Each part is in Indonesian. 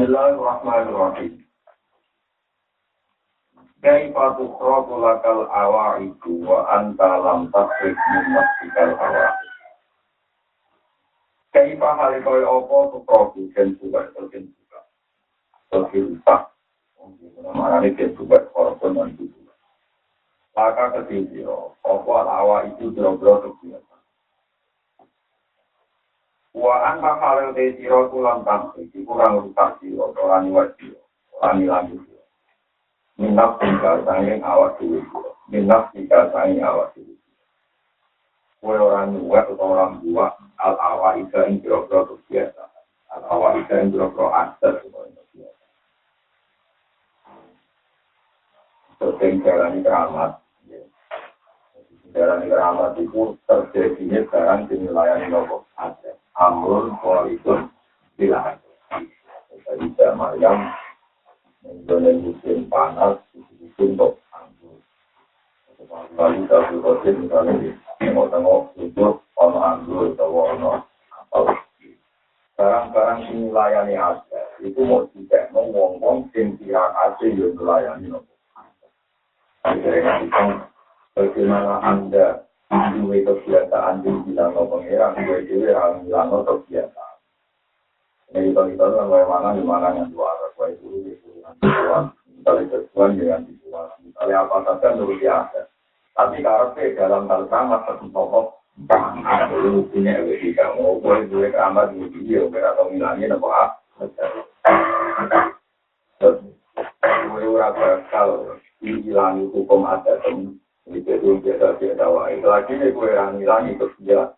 Bismillahirrahmanirrahim. Kaifa tukhrabu lakal awa'idu wa anta lam tasrif min nafsikal awa'idu. Kaifa hali kaya apa tukhrabu dan buka dan buka. Terus rusak. Mana ini dan buka korban dan buka. Maka ketika apa awa itu bro-bro. wa angka khalil de siro kulam tam iki kurang rusak siro kurang iwat siro kurang ilang siro minap tinggal sangin awas siro minap tinggal sangin awas siro kue orang iwat atau orang dua al awa ika in siro kro biasa al awa ika in siro kro aster siro ino biasa terting jalan ikramat jalan ikramat itu terjadinya sekarang di wilayah nopo aster amrul kualitas bilang jadi Maryam Mengenai musim panas, musim untuk anggur. Lalu satu kosin misalnya di tengok-tengok hidup, ono anggur, atau ono apa Barang-barang ini layani aja, itu mau tidak mau ngomong sing kira aja yang melayani nopo. Akhirnya kita bagaimana anda Dua kebiasaan di bilang no pengiran, dua dewi orang bilang no kebiasaan. Ini kita kita bagaimana di mana yang dua arah, itu misalnya sesuai dengan situasi, misalnya apa saja menurut dia ada. Tapi karena dalam hal sama satu tokoh, ada dulu punya etika, mau boleh gue kamar di video, atau milanya nopo ah. Gue ora bakal hilangi hukum adat Itu itu kita kita wahai lagi nih kue rangi rangi terus dia.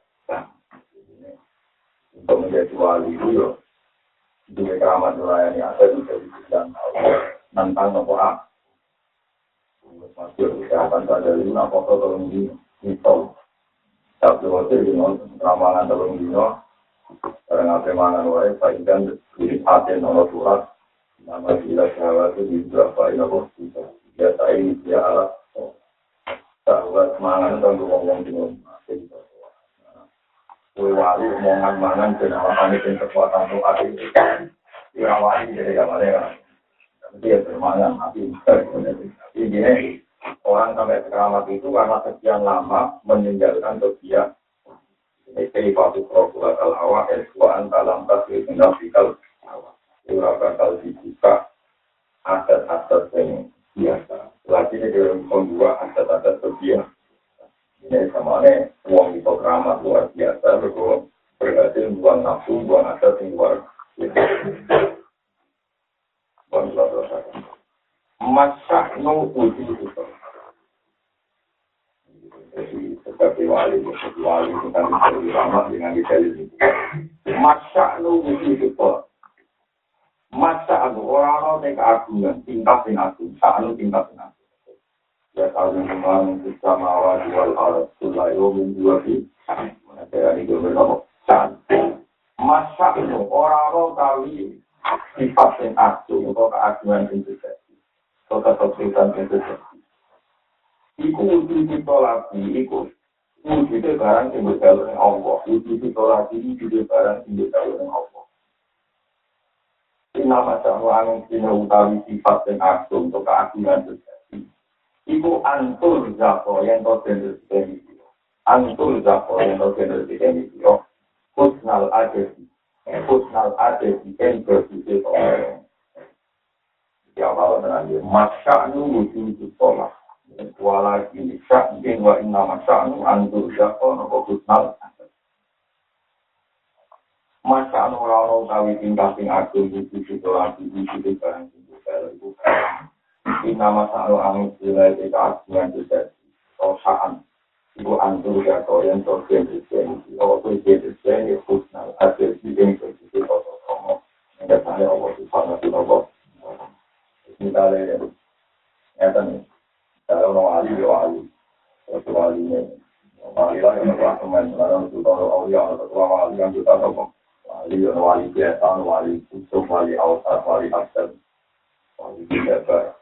Untuk menjadi wali itu yo. Di keramat nurani ada di dalam dan nantang nopo a. Masih kesehatan saja lima nopo tolong di itu. Tapi waktu di ramalan tolong di no. Karena apa mana wahai pahitkan di hati nomor surat nama tidak syahwat itu di berapa ini kok tidak tidak tahu ya sahabat mangan tentang ngomong di rumah. Kue wali omongan mangan dan alasan itu kekuatan tuh ada itu ya wali jadi gak boleh dia bermangan tapi ini orang sampai keramat itu karena sekian lama meninggalkan kebiasaan ini patu prokula kal hawa eswaan dalam tasir mendafikal hawa. Ura bakal dibuka aset-aset yang biasa lagi ini dalam dua aset-aset kebiasaan ini sama ini uang itu keramat luar biasa, berkurang berhasil buang nafsu, buang aset yang luar biasa. Masa nu uji itu. Jadi seperti wali, seperti wali dicari rahmat dengan dicari itu. Masa nu uji itu. masa aku orang orang yang keagungan tingkat yang agung sahnu tingkat yang agung. Ya kalau memang kita mau jual alat tulai umum dua di mana saya ini belum tahu sahnu maksa aku orang orang kali tingkat yang agung atau keagungan itu jadi atau kesulitan itu jadi Iku uji ditolaki, iku uji barang yang berjalan dengan Allah. Uji ditolaki, uji barang yang berjalan Allah. Ini nama sahwang, ini utawi sifat yang agung untuk keagungan itu Iku antul zako yang kau jenis demi Antul zako yang kau jenis demi Kusnal adesi. Kusnal adesi yang bersisi orang. Ya Allah menanggil. Masya'nu wujud sholat. Wala gini sya'in wa inna masya'nu antul zako nopo kusnal adesi. Masya'nu rano kawi tingkah sing agung wujud sholat. Wujud barang wujud barang. Ina masalah angin sila itu keagungan juga rosaan. Ibu antur ya koyen sosial kristen. Kalau itu kristen ya khusnal. Hasil siding bersisi kotor komo. Yang saya Allah subhanahu wa ta'ala. Misalnya ya nih. Kalau mau wali ya wali. Kalau wali ini. Wali lah yang berkelas teman. Lalu itu kalau awliya atau tua wali yang kita tahu. Wali ya wali biasa, wali khusus, wali awsat, wali asal. Wali biasa.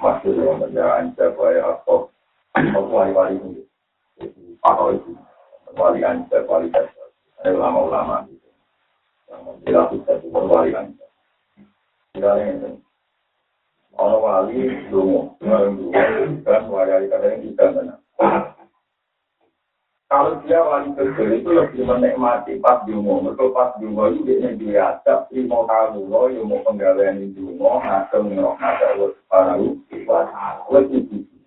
masuk dalam kendaraan supaya apa wali-wali ini atau itu wali anda wali ada ulama-ulama gitu yang dilakukan itu wali anda Misalnya ini. Ono wali dungo, dungo, kan wali kadang kita benar. Kalau dia wali kecil itu lebih menikmati pas dungo, betul pas dungo itu dia dia adab, lima kamu lo, yang mau penggalian di dungo, ngasem ngerok ngasem lo sekarang lebih tinggi.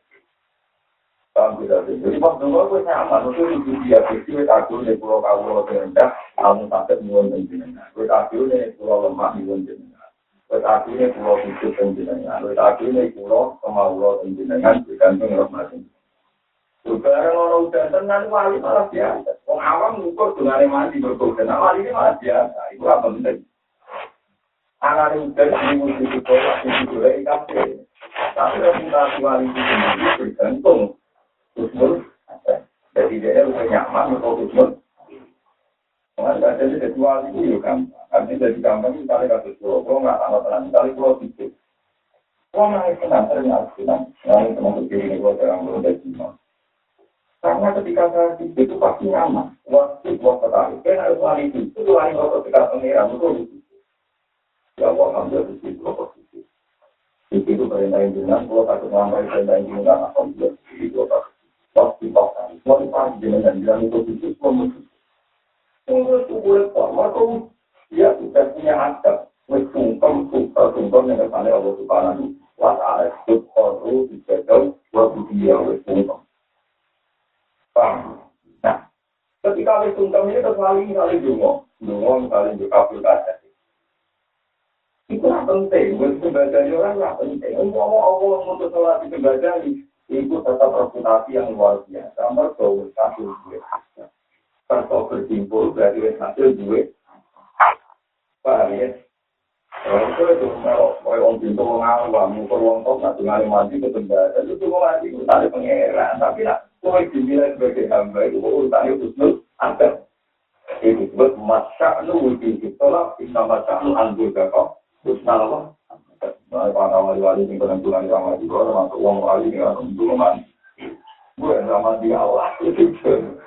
Paham tidak sih? Jadi pas dungo itu nyaman, itu itu dia kecil, aku nih pulau kamu lo terendah, kamu sakit nyuwun dan jenengan. Aku nih pulau lemah nyuwun jenengan. Aku nih pulau hidup dan jenengan. Aku nih pulau kemauan dan jenengan, bergantung rahmatin. Barang orang udah tenang wali malah biasa. Wong awam ngukur dengan mandi berkoden. Nah ini malah biasa. Itu apa penting? Anak udah di musim itu masih juga ikan Tapi reputasi wali itu sendiri. Kusmul. Jadi dia udah nyaman untuk kusmul. Mengenai jadi ketua itu ya gampang. Artinya jadi gampang misalnya kasus kalau nggak sama tenang, misalnya pulau itu. Kalau nggak tenang, ternyata tenang. Nah, teman-teman ini gue terang belum dari Karena ketika saya di situ pasti nyaman. Waktu gua ketahui, kan harus lari itu. Itu lari waktu ketika pengiran itu. Ya Allah, ambil di situ, waktu di situ. Perintahin jenang, kalau takut ngambil perintahin jenang, alhamdulillah, di situ waktu paksa. Mau dipahami jenang, bilang itu di situ, Tunggu itu boleh kok, maka dia sudah punya adab. Wes sungkem, sungkem, yang kesannya Allah Subhanahu wa ta'ala. Subhanahu, dijajal, wa budiya, wes sungkem. Nah, ketika wis sungkem ini lali kali dungo, dungo misalnya juga kabul kaca. Itu lah penting, wis sebagai orang lah penting. Ngomong Allah untuk sholat di sebagai itu tetap reputasi yang luar biasa. Mereka wis kabul duit. Kalau berjimpul wis hasil duit. Paham ya? itu itu mau orang pintu mengawam, mukul wong kok nggak tinggal mandi ke tenda, itu cuma mandi tadi pangeran, tapi nak Kue dinilai sebagai hamba itu urutannya husnul ada. Itu disebut masya'nu wujud ditolak, inna masya'nu anggul dakok, husnul Allah. Nah, wali-wali yang penentuan sama juga, termasuk uang wali yang mandi. Gue sama di Allah, itu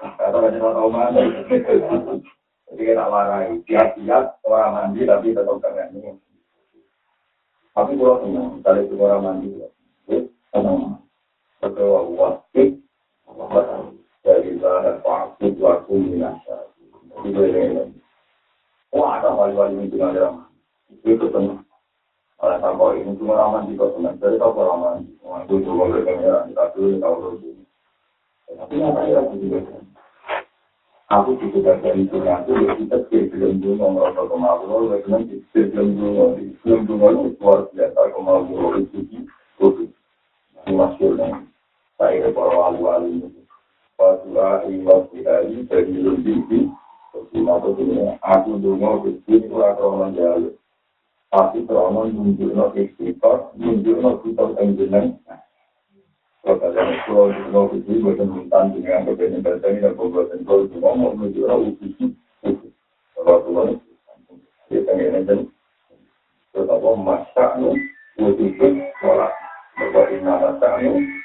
kata banyak tahu mana. Jadi kita marahi, tiap-tiap orang mandi tapi tetap keren ini. Tapi tenang, misalnya itu orang mandi, tenang. Betul, Allah, Wah, ada wali-wali itu di berkenaan. Kita tahu dulu. Aku Aku dari dunia aku ya kita film dulu karena film dulu film dulu itu luar biasa kemauan itu itu masuknya saya para wali-wali Pasulahi wa hari bagi lundi Bersama begini, aku dungu bisi surah kronan jalu Pasti kronan nunjukno ikhtifat, nunjukno kitab enjenan Kepadanya, kalau dungu bisi, gue sentuhkan dengan kebenin bantani Dan gue buatin kalau dungu mau nunjukno ikhtifat Kalau dungu ikhtifat, kita ingin enjen Tetapi masyaknya, gue tutup, sholat Bapak inna masyaknya,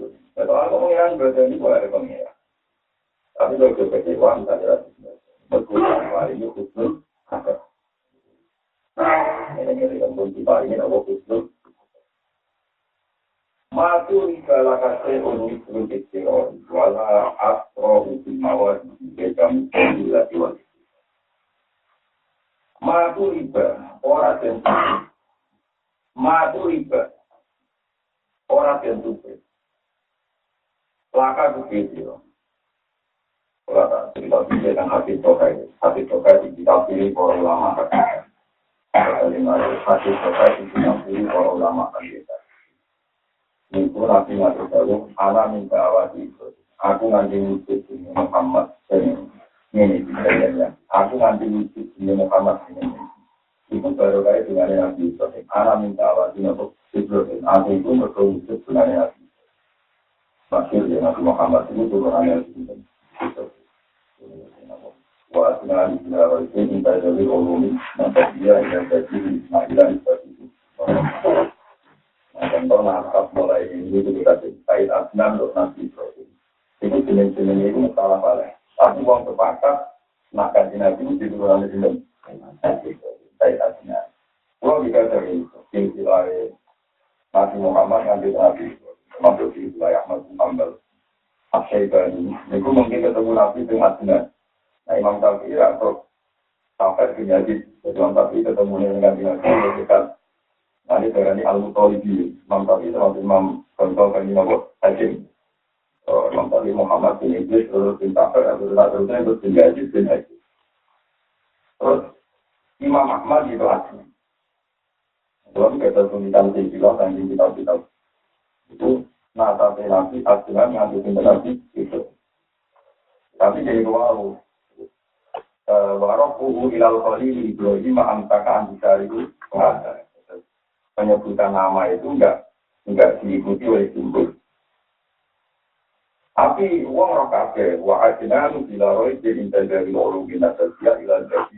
Soal pengiran berarti ini boleh ada pengiran. Tapi kalau kita kecewa, kita jelas. Berkurang hari ini khusus. Ini yang pun tiba ini apa khusus. Matu ribala kasih unik unik kiro. Wala astro hukum mawar. Bekam kondila tiwa. Matu riba. Orang tentu. Matu riba. Orang tentu. Laka begitu. Kalau tak cerita bisa dengan hati tokai, hati tokai di kita pilih para ulama kata. Hati tokai di kita pilih para ulama kata. Itu nanti mati tahu, anak minta awal itu. Aku nanti wujud ini Muhammad ini ini ya. Aku nanti wujud ini Muhammad ini. Itu baru kaya dengan Nabi Ibrahim. Anak minta di Nabi Ibrahim. Aku itu berkongsi sebenarnya Nabi. Masyur ya Nabi Muhammad itu turunannya Nabi Ibrahim. Wa sini awal itu minta jadi ulumi. Maka dia yang jadi Ismailah seperti itu. Nah, contoh nakab mulai ini itu kita kait asnan untuk Nabi Ibrahim. Itu jenis-jenis itu salah paling. Tapi uang sepakat, nak kaji Nabi itu turunannya Nabi Ibrahim. saya tadinya. Kalau dikatakan itu, silsilah Nabi Muhammad ngambil Nabi, termasuk silsilah Ahmad Muhammad, Asyaibani, itu mungkin ketemu Nabi dengan benar. Nah Imam Syafi'i atau sampai ke Yazid, Imam Syafi'i ketemu dengan Nabi dekat. Nah ini dari Al-Mutalibi, Imam Syafi'i termasuk Imam Kontrol kan Imam Hakim. Imam Syafi'i Muhammad bin Idris, terus bin Safir, terus terusnya terus bin Yazid bin. Terus Imam Ahmad itu asli. Dalam kata tulisan sila dan kita kita itu nata nabi aslinya nganti pinter nabi itu. Tapi jadi waru. Warokuhu ilal khalili Ibrahim itu penyebutan nama itu enggak enggak diikuti oleh simbol. Tapi uang roh kafe, wa ajnanu bila roh jadi dari orang bina sosial ilal jadi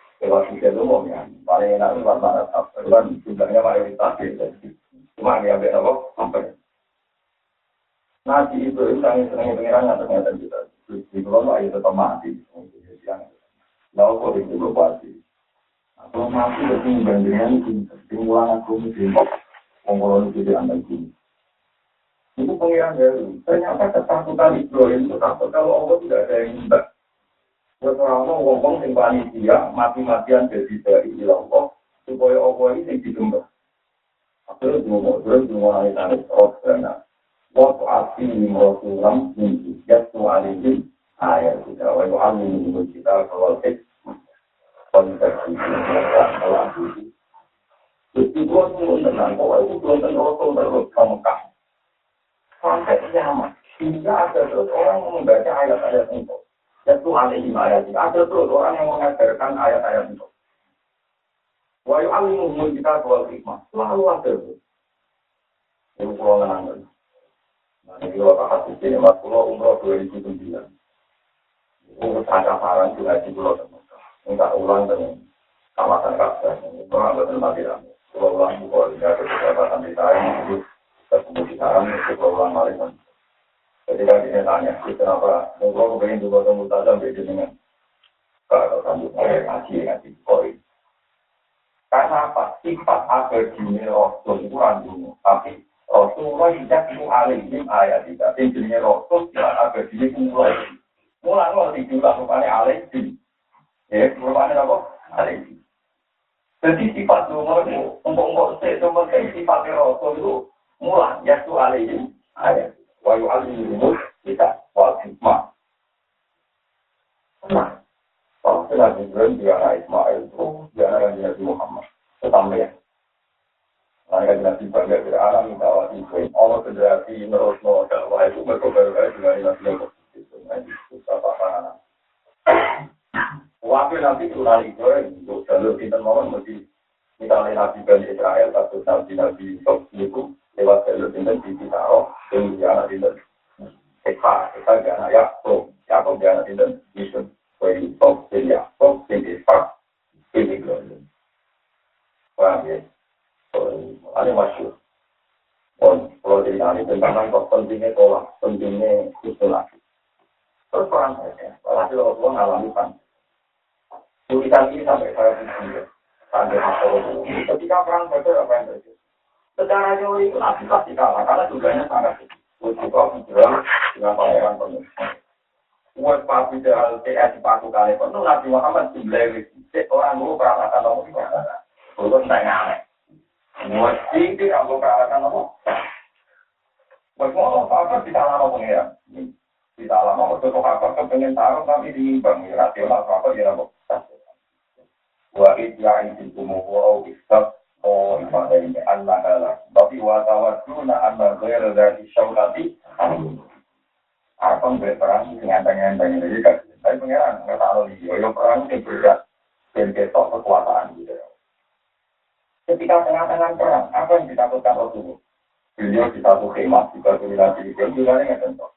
lewat itu mau ya paling enak itu jumlahnya mayoritas cuma dia ambil apa? Itu sangat senang pengirangan ternyata kita di tetap mati. Lalu kok itu mati itu itu timulan aku itu di anda itu itu ternyata ketakutan Ibrahim itu takut kalau Allah tidak ada yang minta Orang ngomong panitia mati-matian jadi dari supaya ini. Akhirnya ngomong terus ngomong ini tadi terus karena waktu asli jatuh alihim ayat kita kita kalau tek konteks bahwa itu terus ke Mekah. Sampai hingga ada terus orang membaca ayat-ayat itu. Itu alaihi ayat. Ada terus orang yang mengajarkan ayat-ayat itu. Wa yu'allimuhum kita wal hikmah. Selalu ada itu. Ini pulau menangkan. Nah, ini kalau tak hati sini, mas pulau umroh 2009. Umroh ada saran juga di pulau Tengah. Enggak ulang dengan kawasan Kaabah. Umroh betul mati rame. Pulau ulang pulau ini ada beberapa di saya. Itu ketemu di saran, itu pulau ulang maling. Ketika dia tanya, kenapa engkau kepengen juga temu tajam beda dengan kalau kamu saya ngaji ngaji koi. Karena apa? Sifat abadi Rasul itu randung, tapi Rasulullah tidak itu alim ayat tidak. Intinya Rasul tidak abadi ini mulai. Mulai kalau dijual rupanya alim Ya, rupanya apa? Alim Jadi sifat nomor itu, untuk-untuk sifat Rasul itu mulai. Ya, itu alim ayat wa yu'allimuhum kita wal hikmah. Nah, kalau sudah Ibrahim anak Ismail itu dia anak Nabi Muhammad. Tetap ya. Mereka Nabi bangga dari alam minta awal Ibrahim. Allah federasi menurut mau dakwah itu berkobar-kobar dengan Nabi Muhammad. Itu nanti susah paham. Waktu nanti turun Ibrahim untuk jalur kita mau mesti misalnya Nabi Israel atau Nabi Nabi itu lewat jalur pinten di Pitaro, yang di anak pinten. Eka, Eka di anak Yakob, Yakob di anak pinten, Yusuf, Kue Yusuf, Bin Yakob, Bin Ishak, Bin Ibrahim. Paham ya? Ada masyur. Kalau jadi ahli tentang kok pentingnya tolak, pentingnya isolasi. Terus perang saja, walhasil Allah ngalami pan. Tulisan ini sampai saya pikir, sampai Ketika perang saja apa yang terjadi? Secara teori itu nabi pasti kalah karena jumlahnya sangat kecil. Wujud hijrah dengan pangeran penuh. Buat papi jalan TS paku kali pun Nabi Muhammad jumlah orang dulu peralatan nomor itu. Belum tanya aneh. Buat tinggi aku peralatan nomor. Buat mau apa kita lama pengiran. Kita lama waktu kok apa kepengen taruh tapi diimbang ya rasional apa ya nopo. Wa idya itu kumuwa istab oh ini anak adalah tapi watawatuna anak ghairu dari syaulati apa nggak perang ngenteng-ngenteng ini kan tapi pengiran nggak tahu nih yo perang ini berat. Dan ketok kekuatan gitu. Ketika tengah-tengah perang apa yang ditakutkan Rasulullah? Beliau di satu khemah juga dominasi itu juga nggak tentu.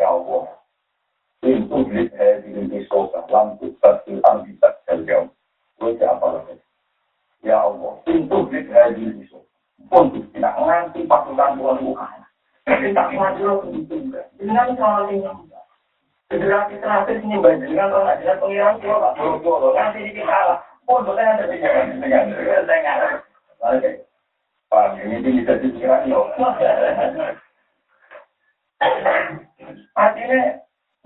Ya Allah. Pintu blit eh di sosa lampu satu bisa terjauh gue siapa lagi ya Allah pintu sosa pun tidak nganti pasukan Tuhan bukan tapi tak maju lo Dengan soal ini terakhir ini baik dengan orang dengan pengiran tua pak boro-boro nanti di kalah. Oh, boleh ada dengan dengan dengan Oke. Pak, ini bisa dipikiran yo. Artinya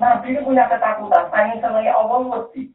Nabi ini punya ketakutan, pengen selai Allah mesti.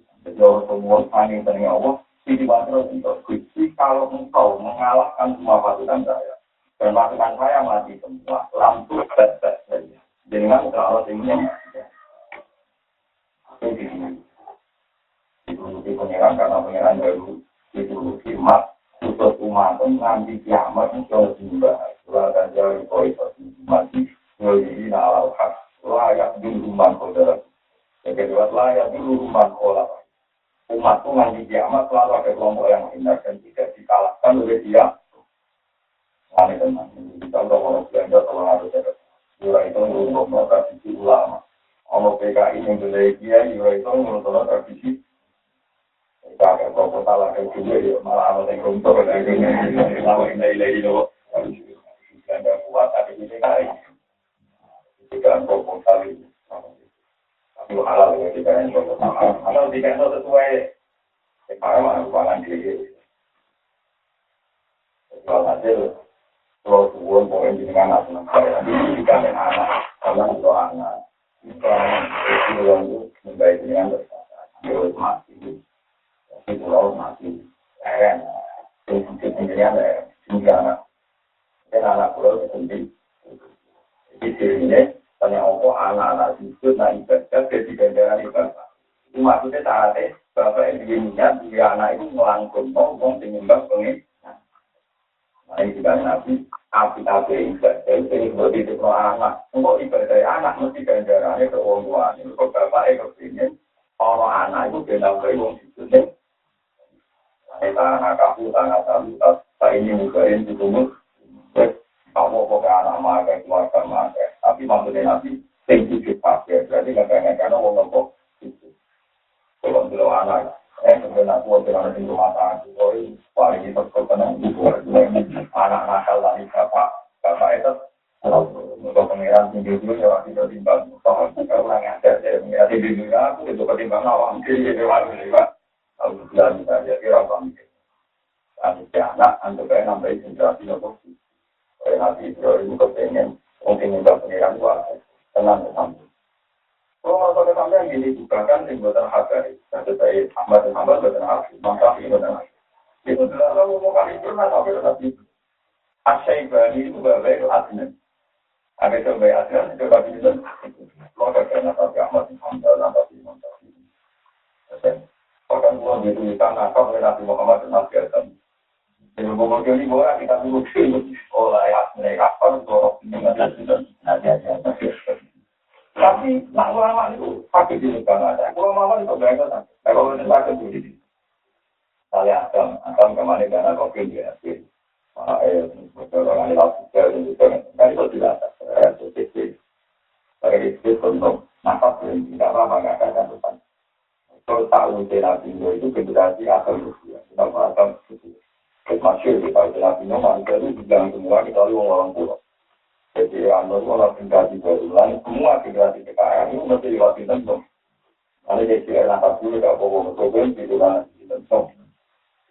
Orang semua saling senang Allah, itu terus untuk kalau engkau mengalahkan semua pasukan saya, dan pasukan saya mati semua, lampu bet-bet saja. Dengan kalau ini Itu pengiran karena pengiran baru. Itu khidmat untuk umat nanti kiamat. Itu juga lakan jauh koi mati ngelihi nalar hak layak dulu man kodara. Yang kedua layak dulu man kola. Umat itu nanti kiamat selalu ada kelompok yang hina dan tidak dikalahkan oleh dia Kami tenang. Contoh kalau belanja kalau harus ada. Yura itu menurut tradisi ulama. Kalau PKI yang beli dia, Yura itu menurut tradisi. Kita agak salah kayak juga ya. Malah ada yang runtuh. Lama ini lagi loh. Belanja kuat tapi ini kali. Jika kok kali. Tapi halal ya jika yang sama. Halal jika sesuai. Sekarang mana diri. Kalau hasil kalau suwon pokoknya jadi anak senang saya jika anak karena itu anak itu anak itu yang itu membaik dengan bersama mati itu pulau mati keren itu sendirian ya hingga anak dan anak pulau itu sendiri jadi ini tanya apa anak-anak itu nah ibadah jadi ganjaran ibadah itu maksudnya saatnya bapak yang dia anak itu melangkung ngomong penyembah pengin Nah, ini juga nabi api-api ibadah itu buat itu anak. Untuk ibadah anak mesti ke orang tua. Ini kok bapak itu kepingin orang anak itu benar ke orang itu nih. Ini tanah kafu, tanah tamu, tak ini di. Kamu kok anak makan, keluarga makan. Tapi maksudnya nabi tinggi pakai. Berarti kadang-kadang orang nopo itu. Kalau anak eh sebenarnya aku ada di rumah tangga itu paling itu ketenang itu anak nakal lagi bapak bapak itu untuk pengiran tinggi dulu ya waktu kalau orang ada ya pengiran tinggi dulu aku itu ketimbang awam itu waktu itu kalau bilang saja kira apa mikir si anak untuk kayak nambahin generasi nopo kayak itu itu kepengen mungkin juga pengiran gua tenang tenang kalau masuk ke yang ini juga kan yang buatan hakari. Ahmad dan Ahmad buatan hakari. Maka buatan hakari. Itu adalah mau kali pernah tapi tetap itu. Asyaibani itu baik adnan. Ada baik adnan itu tapi itu. Kalau karena tapi Ahmad dan Ahmad tapi Imam Syafi'i. Bahkan itu di tanah kau oleh Nabi Muhammad dan Nabi. Jadi ngomong ini boleh kita dulu oleh mereka apa dorong ini ada ada ada. Tapi nak ulama itu pakai di negara ada. Ulama itu berapa tak? Kalau ini pakai di. Saya akan akan ke mana karena kopi dia. Eh, orang ini langsung ke itu kan itu tidak ada. Sih. Bagi itu untuk nafas yang tidak lama nggak akan depan. saat Nabi Nuh itu generasi akan Rusia. Kenapa akan Rusia? masyur di Pak Nabi Noman, jadi di dalam semua kita lalu orang pulau. Jadi anda semua lah generasi berulang, semua generasi kekayaan itu mesti diwakil tentang. Karena dia tidak nampak dulu, tidak pokok mencobain, itu lah di tentang.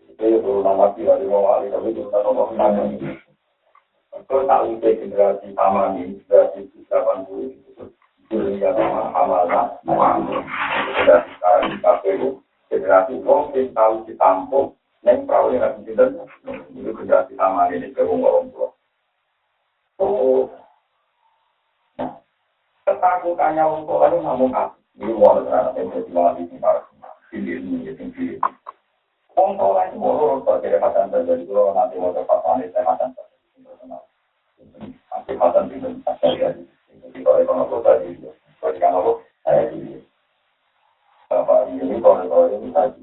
Itu ya perlu nama tidak diwakil, tapi itu tidak nampak menangani. Itu tak untuk generasi taman ini, generasi 80 itu. Itu dia sama amalan, mau ambil. Generasi sekarang di KPU, generasi kompil, tahu ditampung, neng perahu yang nanti tidak itu generasi sama ini ke wong wong tua. Oh. Ketakutannya wong tua ini namun apa ini wong terhadap yang jadi wali di para pilih ini yang pilih wong tua ini mau lurus jadi katan terjadi. Kalau nanti mau dapat panik saya katan terjadi nanti katan tidak terjadi jadi kalau ekonomi tadi, kalau kalau saya di bapak ini kalau kalau ini tadi,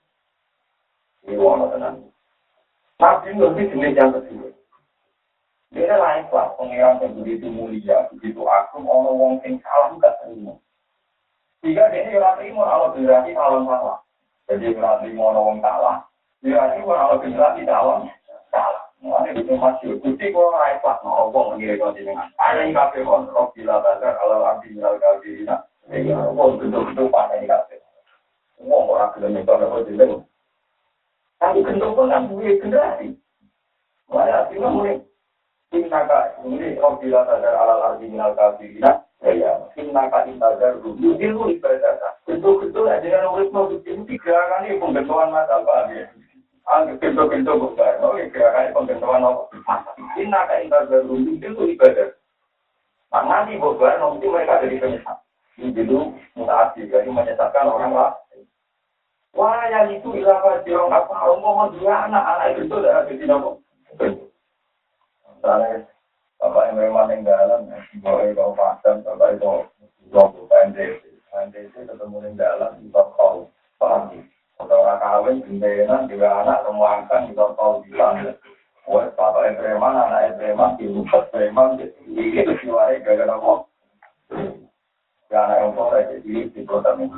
Ini wana tenan. Nabi lebih jenis yang kedua. Dia lain kelas pengiran yang begitu mulia, begitu agung, orang wong sing salah gak terima. Jika dia ini orang terima, kalau berarti salah salah. Jadi berarti mau wong salah. Berarti kalau berarti salah salah. Mulane itu masih kuti kok ora ikhlas no wong ngene kok jenengan. Ana ing kabeh kon roh bila badar ala abdi minal kafirina. Iki wong bentuk-bentuk pane kabeh. Wong ora gelem kok ora jeneng. Tapi bentuk pun kan duwe generasi. Mulane artinya mulai Innaka ini roh bila badar ala abdi minal kafirina. Ya, innaka intazar rubu itu ibadah. Bentuk-bentuk aja kan urip mau itu tiga kali pembentukan mata apa ya. Anggap pintu-pintu bukan, ya gerakan pembentukan apa? Ini naga intar baru itu ibadah. Nah nanti bukan, nanti mereka jadi penyesat. Ini dulu mutaati, jadi menyesatkan orang lain. Wah yang itu ilaha jirong apa? Ngomong dua anak, anak itu sudah ada di nopo. Misalnya, bapak yang memang yang bapak itu pasang, bapak itu logo PNDC. PNDC ketemu yang dalam, bapak tahu, paham Orang kawin, gendenan, juga anak, rumahkan, kita tahu bilang. Wah, bapak yang preman, anak yang preman, dilupat preman, itu siwari gara-gara kok. Ya, anak yang sore, jadi di kota minggu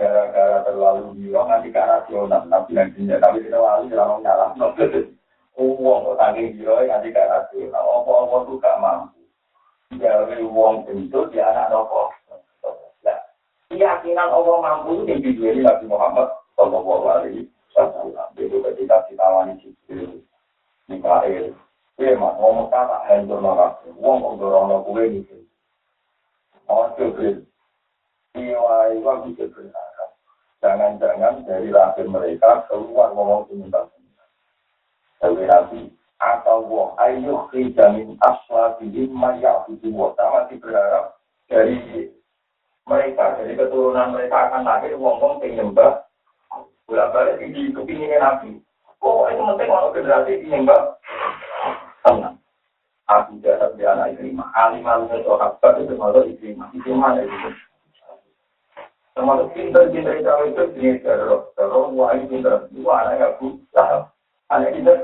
gara-gara terlalu bilang nanti ke rasional nabi yang jenis tapi terlalu lalu nyala uang kok tanggung jiro nanti ke rasional apa-apa tuh gak mampu dari uang itu di anak nopo nah keyakinan Allah mampu itu yang dijuali Nabi Muhammad Sallallahu Alaihi Wasallam itu ketika ditawani Jibril Mikael. Kue mah ngomong kata hancur nolak. Wong kok dorong kue gitu. Ojo bil. Iwa iwa bisa berharap. Jangan-jangan dari lahir mereka keluar ngomong sementara-sementara. Tapi nanti atau wong ayo jamin asla bihim maya itu wong sama berharap dari mereka dari keturunan mereka akan lahir wong penyembah bolak balik di kepinginnya nabi Oh, itu penting kalau generasi enggak tenang. Aku jahat di anak lima. Alim alim itu sahabat itu termasuk ikrimah. Ikrimah itu. Termasuk pinter-pinter cawe itu jenis terus. Terus wah ini pinter. Dua anak yang bisa. Anak pinter.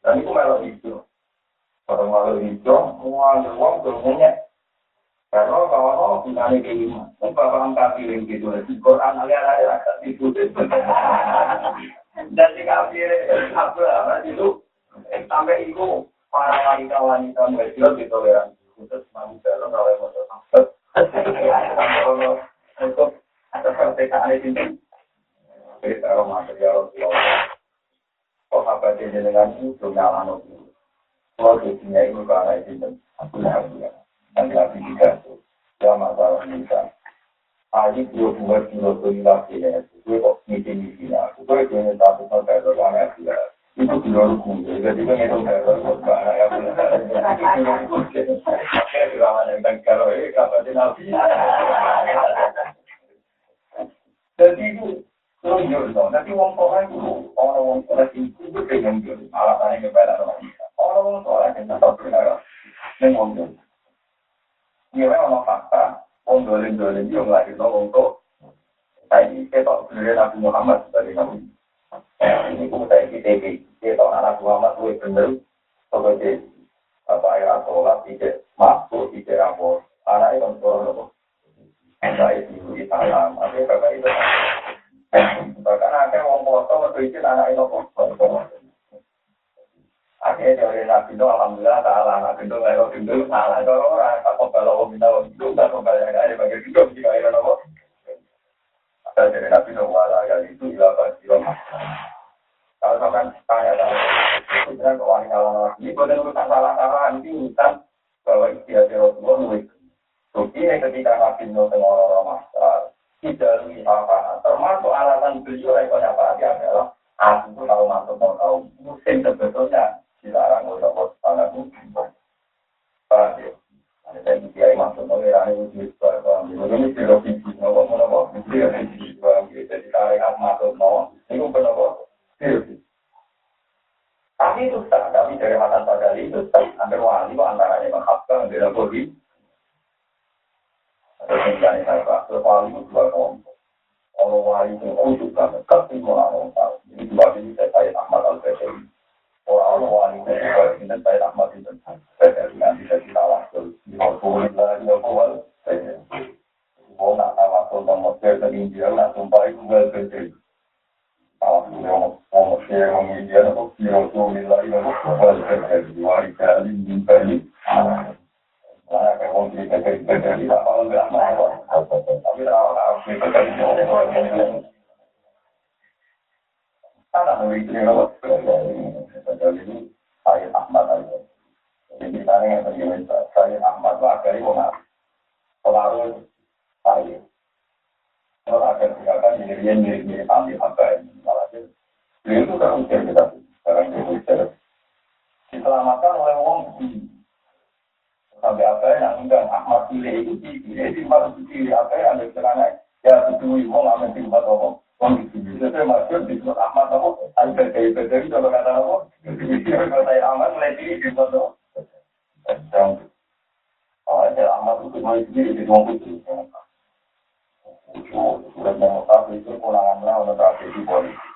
Dan itu malah itu. Kalau malah itu, semua uang semuanya. Karena kalau kita ini kelima, bapak angkat piring gitu. Di Quran alih-alih agak diputus. dan di kafir apa apa itu sampai itu para wanita-wanita muda ditoleransi khusus manusia lo kalau mau sampai untuk kemerdekaan ini kita material sahabat dengan itu nyala nopo. Kalau jadinya itu karena itu aku nggak ya. Lagi juga tuh. Ya masalah bisa. Aji dua dua kilo tuh lagi ya. Gue kok misi misi aku. Punya satu. Itu kilo ruku. Jadi gue ngitung teror. Karena ya yang kapan di nabi. Jadi itu nanti wong tua itu orang wong tua itu itu pengen jual, alasannya kepada orang wong tua itu tetap benar, ini wong jual. Ini memang fakta, wong dolim dolim yang lagi wong tua. Saya kita beli Nabi Muhammad dari Nabi. Ini pun saya kita kita anak Muhammad itu benar, sebagai apa ya sholat tidak masuk tidak rapor. Anak itu orang Saya itu di salam, tapi bapak itu Bahkan akhirnya wong foto waktu itu anak itu Akhirnya dari Nabi itu Alhamdulillah salah. Itu nggak tahu itu salah. Orang tak kembali wong minta kembali yang ada bagi itu jika nopo. Ada dari Nabi ya itu ilah Kalau sampai tanya tanya, itu bilang kewangi kalau ini boleh urusan salah salah nanti urusan bahwa istiadat Rasulullah nulis. Ini ketika Nabi orang-orang masalah tidak apa termasuk alasan beliau rekor apa adalah aku tuh tahu masuk mau tahu musim sebetulnya dilarang waspada musim paham ya ada kiai masuk mau ngerani wujud paham ya ini tidak bisa nopo nopo tidak bisa paham ya jadi tarik masuk mau ini pun nopo tapi itu tak kami dari mata pada itu tak hampir wali antaranya menghafal dengan bodi Terus yang saya pak, wali itu dua kelompok. Kalau wali itu khusus banget, tapi mau orang tahu. Dua saya Ahmad al Basri. Orang wali itu juga ini saya Ahmad itu. Saya dengan bisa kita langsung. Alhamdulillah, ya kuat. Mau nak tawasul nomor dan India, nak sumpah itu gak Basri. Alhamdulillah, mau share mau India, nak kira tuh nilai, nak kuat Basri. Wali kali, ini Mana kayak wong cerita cerita apa enggak mau, tapi kalau cerita Karena dari ini saya Ahmad aja. Jadi misalnya yang saya Ahmad dari mana? Pengaruh saya. Kalau akan silakan dirinya mirip-mirip ambil apa ini malah. Beliau itu kan usia kita. Sekarang itu diselamatkan oleh wong sampai apa yang undang Ahmad pilih itu di mana pilih apa yang ada ya ngamen di tempat apa? Wong itu saya masuk di Ahmad kayak itu kalau kata apa kalau saya Ahmad mulai di oh ada Ahmad itu mulai di itu sudah mau itu kulangannya untuk tragedi politik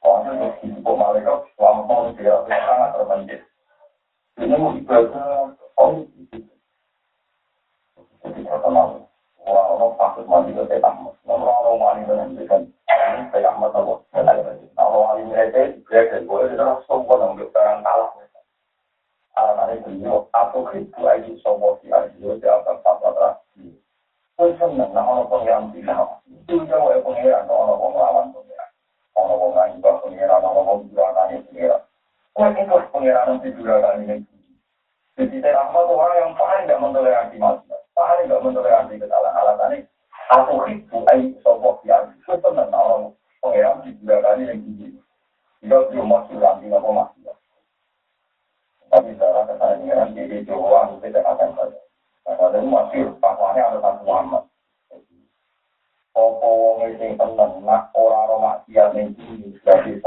Soalnya itu malaikat tahun dia sangat terbentuk ini ibadah oh jadi terkenal orang-orang pasut mandi ke orang-orang mandi dengan dengan saya tamat apa kalau mandi mereka dia dan boleh tidak sombong untuk barang kalah alasannya beliau atau itu lagi sombong si Arjo di atas tanpa pun senang nah orang pengiran bilang itu jauh ya pengiran orang pengawan pengiran orang pengiran pengiran orang pengiran pengiran Kau itu pengiran di duraan ini jadi rahmat orang yang paling tidak mentoleransi manusia, paling tidak mentoleransi kesalahan alasannya. Aku itu ayu sopok yang itu senang orang pengeram di yang tinggi. Jika dia masuk lagi maksiat ning iki dadi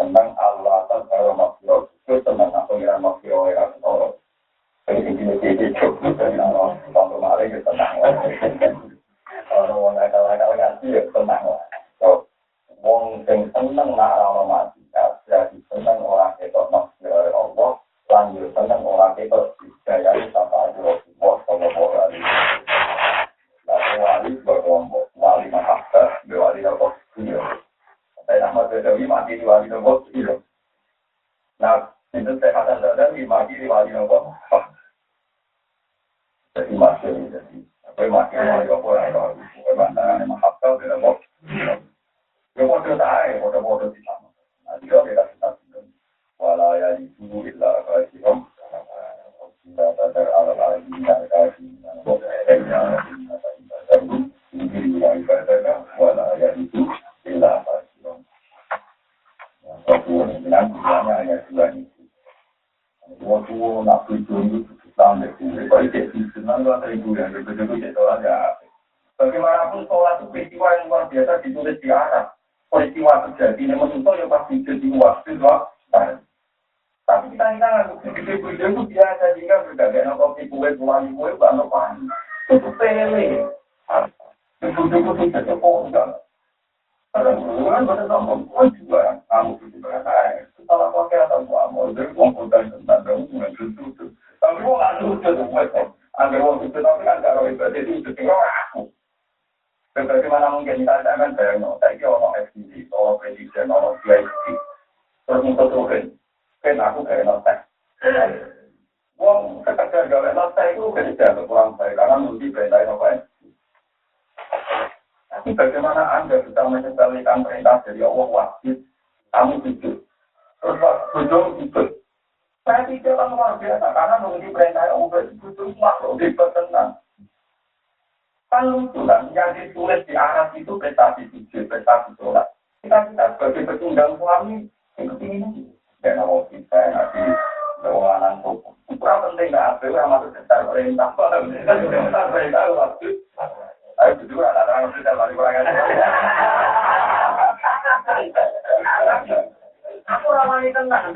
ajar, mari kurang ajar. Aku ramai tenang,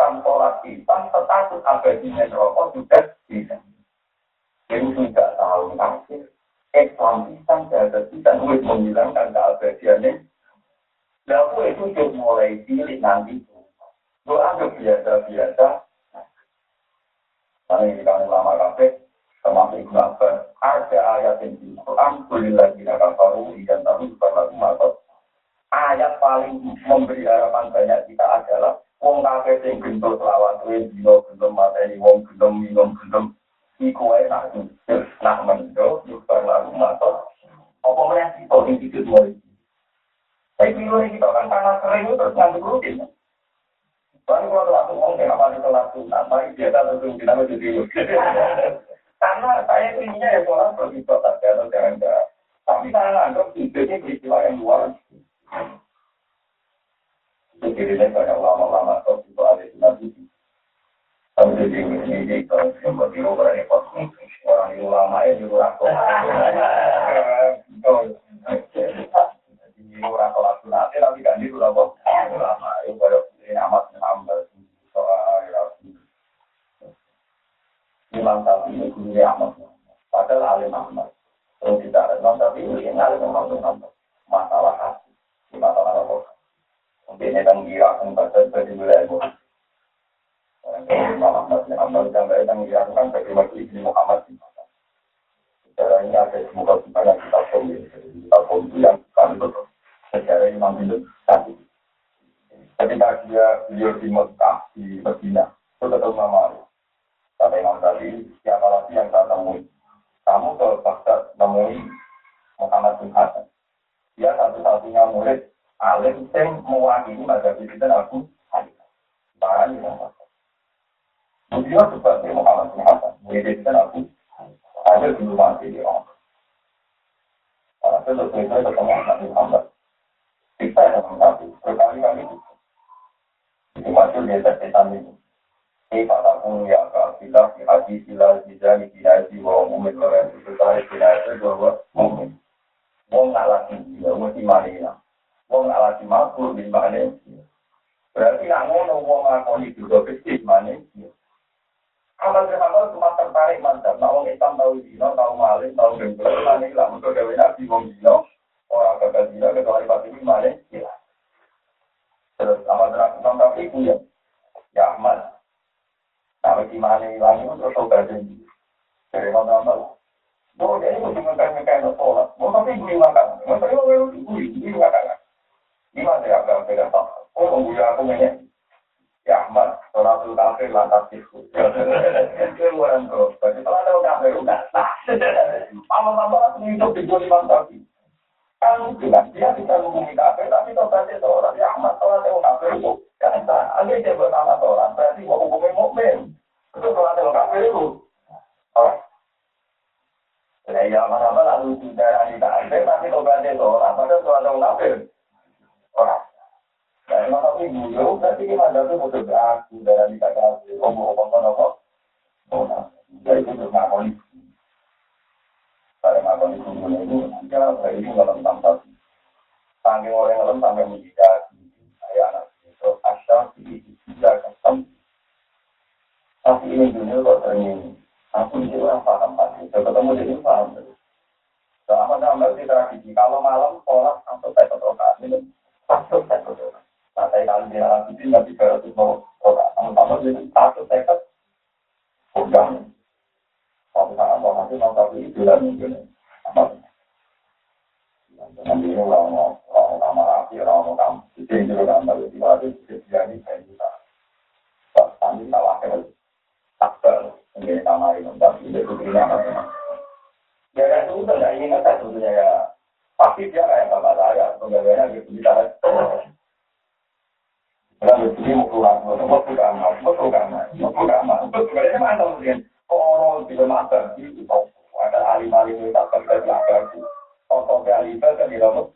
hitam, sholat hitam, status abadinya neraka sudah bisa. Jadi sudah tahu kafir. Islam hitam, jahat hitam, wis menghilangkan keabadiannya. Lalu itu sudah mulai pilih nanti. Gue anggap biasa-biasa. Karena ini kami lama kafe, termasuk Ibn Abbas, ada ayat yang di Quran, lagi nakal baru, ikan tahu, bukan lagu Ayat paling memberi harapan banyak kita adalah Wong kakek sing gendut lawan kuwi dino gendem mateni wong gendem minum gendem iku wae tak jujur nak mendo nyubar lagu matos apa kita tidur mulai Tapi dulu kita kan tangan kering terus ngantuk rutin. Baru kalau waktu wong kayak apa itu langsung nama dia tak kita mesti Karena saya inginnya ya seorang berbisnis atau jangan-jangan. Tapi saya nganggap tidurnya peristiwa yang luar. Dirinya banyak ulama-ulama atau itu ada di nabi. Tapi di sini di kalau sempat di rumah ini pas orang ulama eh, ini orang tua. Jadi orang kelas nanti tapi kan di ulama ulama itu banyak ini amat menambah soal ya, ilmu. Imam tapi ini guru amat. padahal alim amat. Terus kita Imam tapi ini alim Ahmad masalah hati, masalah rokok. Mungkin ini kan dia akan baca dari wilayah Muhammad bin Amal sampai yang dilakukan bagi Masjid Ibn Muhammad bin Secara ini ada semoga sebanyak kita pemilik, kita pemilik yang kami betul. Secara Imam Hindu tadi. Ketika dia beliau di Mekah, di Medina, itu nama Kata Imam tadi, siapa lagi yang tak temui? Kamu ke Baghdad temui Muhammad bin Hasan. Dia satu-satunya murid alim yang mewakili mazhab itu dan aku. Barang yang Beliau sebagai Muhammad bin Hasan, mengirimkan aku ada di rumah di orang. Karena selesai saya ketemu Nabi Muhammad. Kita yang mengaku berkali-kali itu. Itu masuk di atas setan ini. Ini kata pun ya kafilah di haji sila sila di kinaisi bahwa mumin orang itu tarik kinaisi bahwa mumin. Wong alati dia, wong imanina. Wong alati makhluk di mana Berarti yang ngono wong ngakoni juga kecil mana Amal amal cuma tertarik mantap. Nah, orang Islam tahu dino, tahu maling, tahu gembel. Ini lah untuk gawe nabi wong dino. Orang gagal dino, kecuali pasti ini gila. Terus amal terakhir tapi itu ya, ya Ahmad. Nah, si maling hilang itu terus ini. Dari mana-mana. Oh, jadi mesti ngekain-ngekain sholat. Oh, tapi gue makan. Tapi gue gue gue makan. Gimana ya, agak beda tak? Oh, gue aku nanya. Ya Ahmad, sholatul lantas itu. Itu orang. Jadi kalau ada udah sah. Pama-pama langsung hidup di imam tadi. Kan bilang dia bisa menghubungi kafir, tapi kalau tadi seorang ya Ahmad ada kafir itu kan. Andai dia bernama seorang, berarti mau hubungi mukmin. Itu ada kafir itu. Oh. Ya, ya, mana-mana lalu tidak ada tapi kalau ada seorang, padahal ada kafir. Orang. Nah, emang tapi dulu, berarti gimana tuh mau aku dari kata ngomong-ngomong apa? Oh, nah, jadi itu ngakoni. Pada ngakoni sungguh itu, ya, ini nggak lengkap tapi. Saking orang lengkap sampai menjadi saya anak itu asal tidak kesem. Tapi ini dunia kok sering aku ini orang paham ketemu jadi paham. Selama dalam tradisi, kalau malam sholat sampai ini, satu. Nah, dia mau orang. Sama-sama jadi satu. Udah. Mau nanti mau tapi itu dan mungkin. Nanti ini mau orang rapi orang kamu. Di itu dia ini saya. Tadi salah kan. Ini ini tapi apa Ya itu udah nggak ingin sebetulnya ya. Pasti dia kayak bapak saya, pegawainya gitu kita kalau ini mau keluar, mau keluar, mau keluar, mau keluar, mau keluar, mau keluar, ini mana mungkin? Orang tidak mata, itu ada alim-alim yang tak terkait belakang itu. Contoh ke alim kan di dalam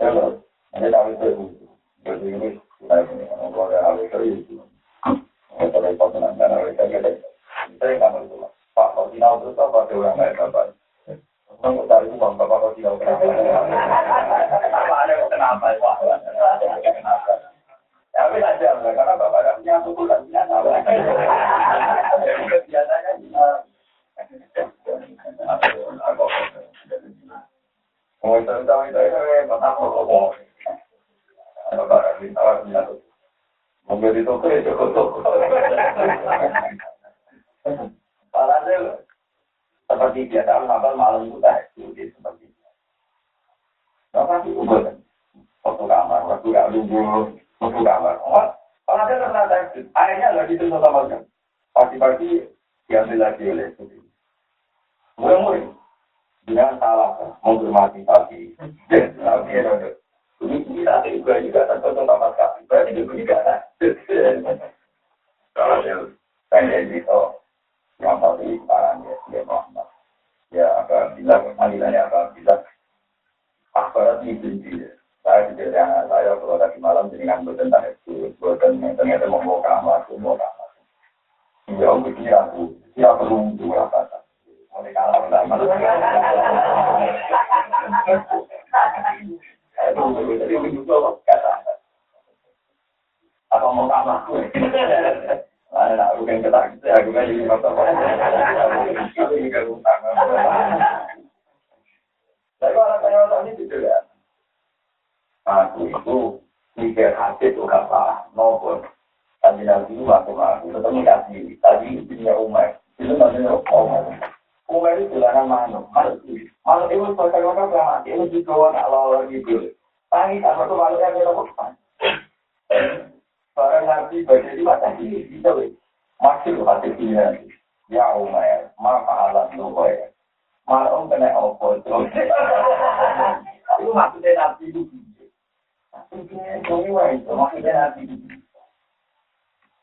Terus, ini tahu itu, jadi ini kita ini kalau ada hal itu, kita repot dengan cara kita gitu. Saya nggak mau Pak, final terus apa? Orang lain apa? Tahu itu bang, bapak kau tidak kenapa? Apa ada kenapa? Wah, kenapa? Ya, tapi aja, karena bapak ada punya suku dan punya salah. Biasanya, mau itu tahu itu ya, bapak kau mau. Bapak ada tahu punya suku. Mungkin itu tuh cukup cukup. Paralel seperti biasa sahabat malam itu tahajud seperti itu. Bapak itu bukan satu kamar, waktu gak lugu, satu kamar. Kalau ada pernah tahajud, airnya nggak ditentu sama sekali. Pagi-pagi diambil lagi oleh itu. Mulai-mulai dengan salah menghormati pagi. Ini kita juga juga tergantung sama sekali. Berarti itu juga Kalau saya itu yang tadi sekarang ya, dia Muhammad. Ya, apa bilang, panggilannya apa bilang, akbarat ini dia. Saya juga anak saya kalau tadi malam dengan bertentang itu, bertentang ternyata mau kamar, mau kamar. Jauh begini aku, siapa perlu dua kata. Mulai kalah pertama. Atau mau kalah gue. Nah, aku kan ketak gitu, kan jadi mata Tapi enggak utang. Tapi kalau saya ini gitu ya. Aku itu mikir hati itu gak maupun itu aku aku dikasih tadi itu namanya umat itu jalanan manuk. Manuk manuk itu selesai maka mati itu juga nak lawan gitu. Yang Barang nanti baca di mata ini bisa masih hati dia ya umat maka alat kaya malam kena opo itu itu maksudnya nanti itu Maksudnya itu maksudnya nanti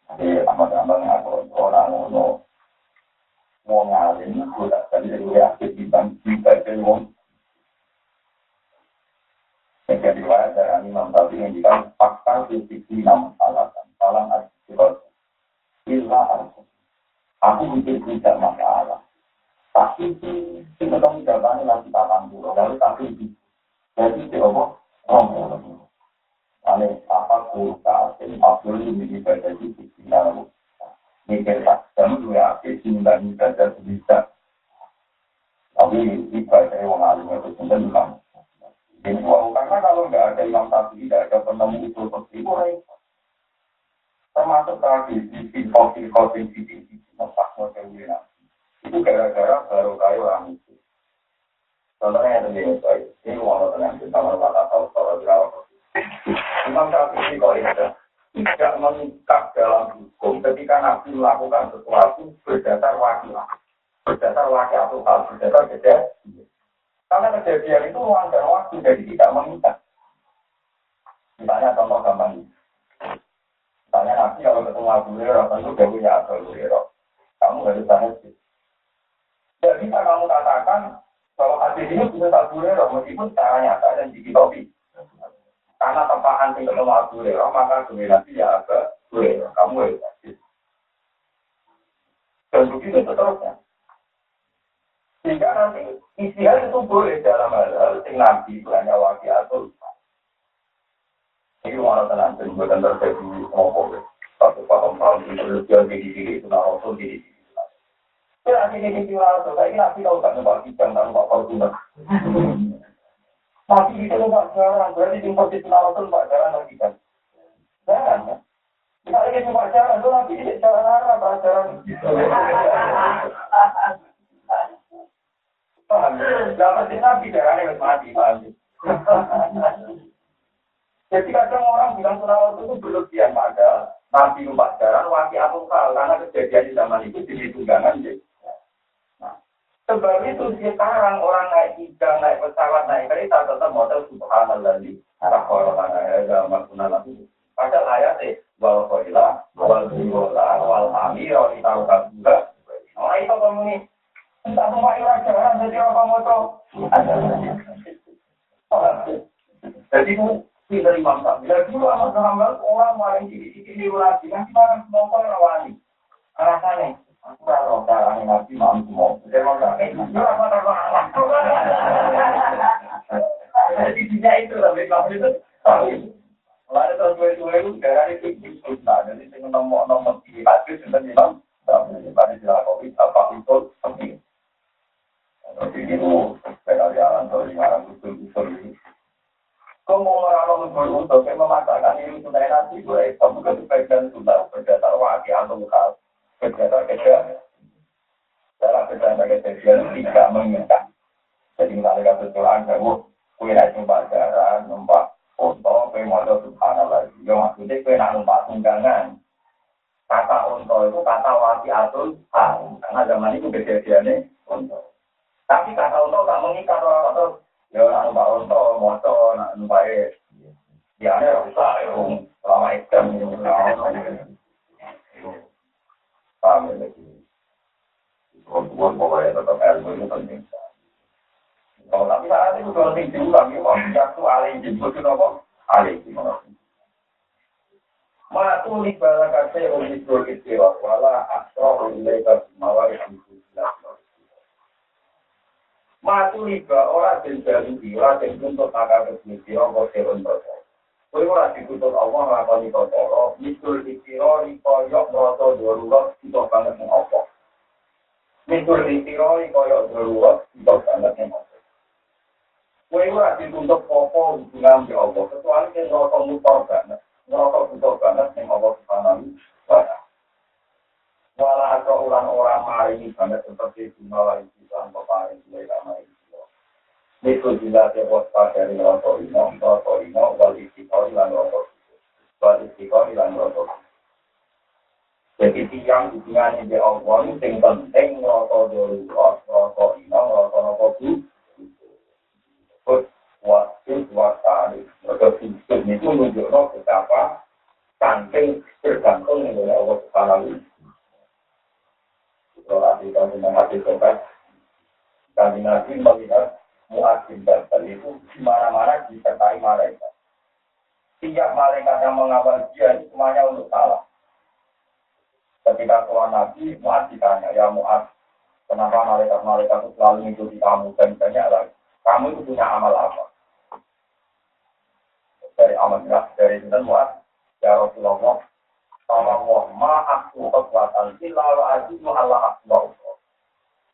Jadi tambah-tambah ngaku orang ngono. Mau ngalim aku tak tadi dari aktif di bank di bank Jika riwayat dari Imam Tabi menjadikan fakta sisi enam alasan salam akibat illa arsu. Aku mikir tidak masalah. Tapi si si ketemu jawabannya lagi tak puluh lalu tapi jadi si apa? Oh, Ane apa kurta, ini Abdul ini ibadah di sisi lalu. Mikir tak jam dua akhir simbang ibadah bisa. Tapi ibadah yang alim itu sudah Ini wow, karena kalau nggak ada imam tadi, tidak ada penemu itu seperti itu, termasuk tadi di info-info di sisi tempat model itu gara-gara baru kayu orang itu. Contohnya yang begini, ini walau dengan kita melakukan tahu-tahu berapa Imam Syafi'i kok ada tidak mengikat dalam hukum ketika Nabi melakukan sesuatu berdasar wakilah, berdasar wakil atau berdasar kejadian. Karena kejadian itu ruang dan waktu jadi tidak mengikat. Misalnya contoh gampang. Misalnya Nabi kalau ketemu Abu Hurairah tentu dia punya Abu Hurairah. Kamu harus tanya sih. Tidak bisa kamu katakan bahwa hadis ini punya Abu Hurairah meskipun secara nyata dan dikitopi. Karena tempaan tinggal ketemu Abu Hurairah, maka dominasi ya agak Hurairah. Kamu ya Dan begitu seterusnya. Sehingga nanti istihad itu boleh dalam hal-hal yang nanti hanya wakil atau ini mana tenang, dan bukan terjadi ngomong. Satu paham paham itu lebih di diri itu nah rasul di diri. Ya nanti di diri rasul, saya ini nanti tahu tak nembak kijang dan pak kau Nabi itu Jalan, berarti di posisi Rasul Pak Jalan lagi kan. Jangan kan? Kita ingin cuma jalan, itu Nabi ini jalan arah Dapat Nabi jalan yang mati, paham? Jadi kadang orang bilang sunawat itu berlebihan pada Nabi Pak Jalan, wakil atau karena kejadian di zaman itu di tunggangan. Jadi. Sebab itu sekarang orang naik tiga, naik pesawat, naik kereta tetap model subhanallah di arah orang naik agama lagi. Padahal ayatnya wal koila, wal biwola, wal amir, wal tahu juga. Orang itu kamu ini entah semua orang jadi apa moto. Jadi itu tidak imam tak. Bila dulu amat hamba orang maling di sini di lagi, nanti semua orang rawani. Rasanya Aku kalau caranya nabi mau mau. Jadi tidak itu lebih itu. Lalu terus gue gue itu gara itu susah. Jadi saya nomor nomor tiga hadis sudah bilang. Tapi pada jelas covid apa itu penting. Jadi itu sekali jalan dari ngarang usul usul ini. Mau orang orang untuk memaksakan ini sudah nanti gue kamu kesepekan sudah berdasar wakil atau bukan Kejadian-kejadian dalam kejadian-kejadian tidak mengikat. Jadi misalnya kata Quran, kamu kue naik numpak jalan, numpak unta, kue motor subhanallah. Ya maksudnya kue nak numpak tunggangan. Kata unta itu kata wati atul hal. Karena zaman itu kejadiannya unta. Tapi kata unta tak mengikat orang Ya nak numpak unta, motor, nak numpak ya ini rusak, ya, selama itu. Paham ya lagi. Kemudian pokoknya tetap ilmu itu penting. Oh, tapi saat itu kalau tinggi kami mau jatuh alih jemput itu apa? Alih gimana? Matu li bala kasih ulis dua wala asro ora den jalu ora den tuntut maka kesmiti kok serun perkara. Kowe ora dituntut Allah nglakoni perkara, mitul dikira koyo ngrasa darurat kita banget ning apa. Mitul dikira koyo darurat kita banget ning apa. Kowe ora dituntut apa hubungan di Allah, kecuali yen ngrasa mutar banget, ngrasa butuh banget ning Allah subhanahu wa. Wala atau orang-orang mari banget seperti bunga lagi Islam peparing lama ini. Niku jila tewot dari rokok ino, rokok ino, wal istiqor ilan rokok Wal istiqor ilan rokok Jadi tiang hubungannya di Allah ini yang penting rokok dulu, rokok ino, rokok bu. Terus waktu, waktu, rokok sistem itu menunjukkan betapa saking tergantung dengan Allah Subhanahu Hati kami menghati sobat, kami nanti melihat muadzin dan itu di mana-mana disertai malaikat. Tiap malaikat yang mengawal dia itu semuanya untuk salah. Ketika tuan Nabi, Muaz ditanya, ya Muaz, kenapa malaikat-malaikat itu selalu mengikuti kamu dan banyak lagi. Kamu itu punya amal apa? Dari amal dari itu Muaz, ya Rasulullah, Allah ma aku kekuatan illa wa azimu Allah akbar.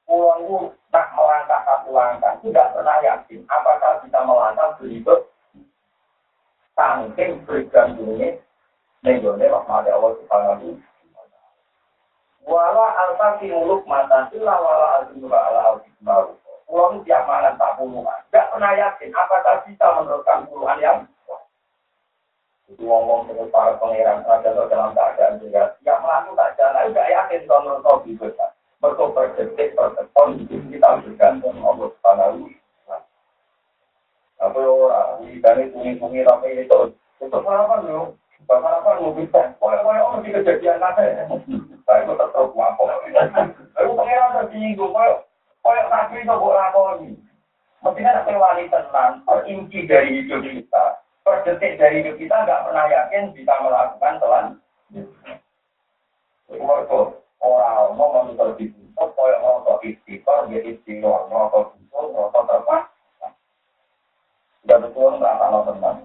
Pulau tak melangkah tidak pernah yakin apakah bisa melangkah berikut saking bergantungnya nenggone rahmat Allah subhanahu Wala alta muluk mata sila wala altimura ala altimura. Pulau tiap malam tak puluhan. Tidak pernah yakin apakah bisa meneruskan puluhan yang ngomong dengan para pangeran raja dalam keadaan juga. Yang melakukan jalan, tidak yakin kalau menurut bisa. Mereka berdetik, berdetik, hidup kita bergantung Allah Subhanahu Tapi orang, dan itu ngitungi tapi itu, itu apa lu? Apa lu bisa? Pokoknya orang di kejadian ya? Saya itu tetap apa? Aku pengen tersinggung, pokoknya nabi itu buat lakoni. Mestinya ada wali tenang, perinci dari hidup kita, per detik dari hidup kita nggak pernah yakin bisa melakukan telan. Itu orang mau menuntut dituntut, kaya merosot istiqor, dia istiqor, merosot dituntut, merosot apa? Sudah betul merasa no tenang.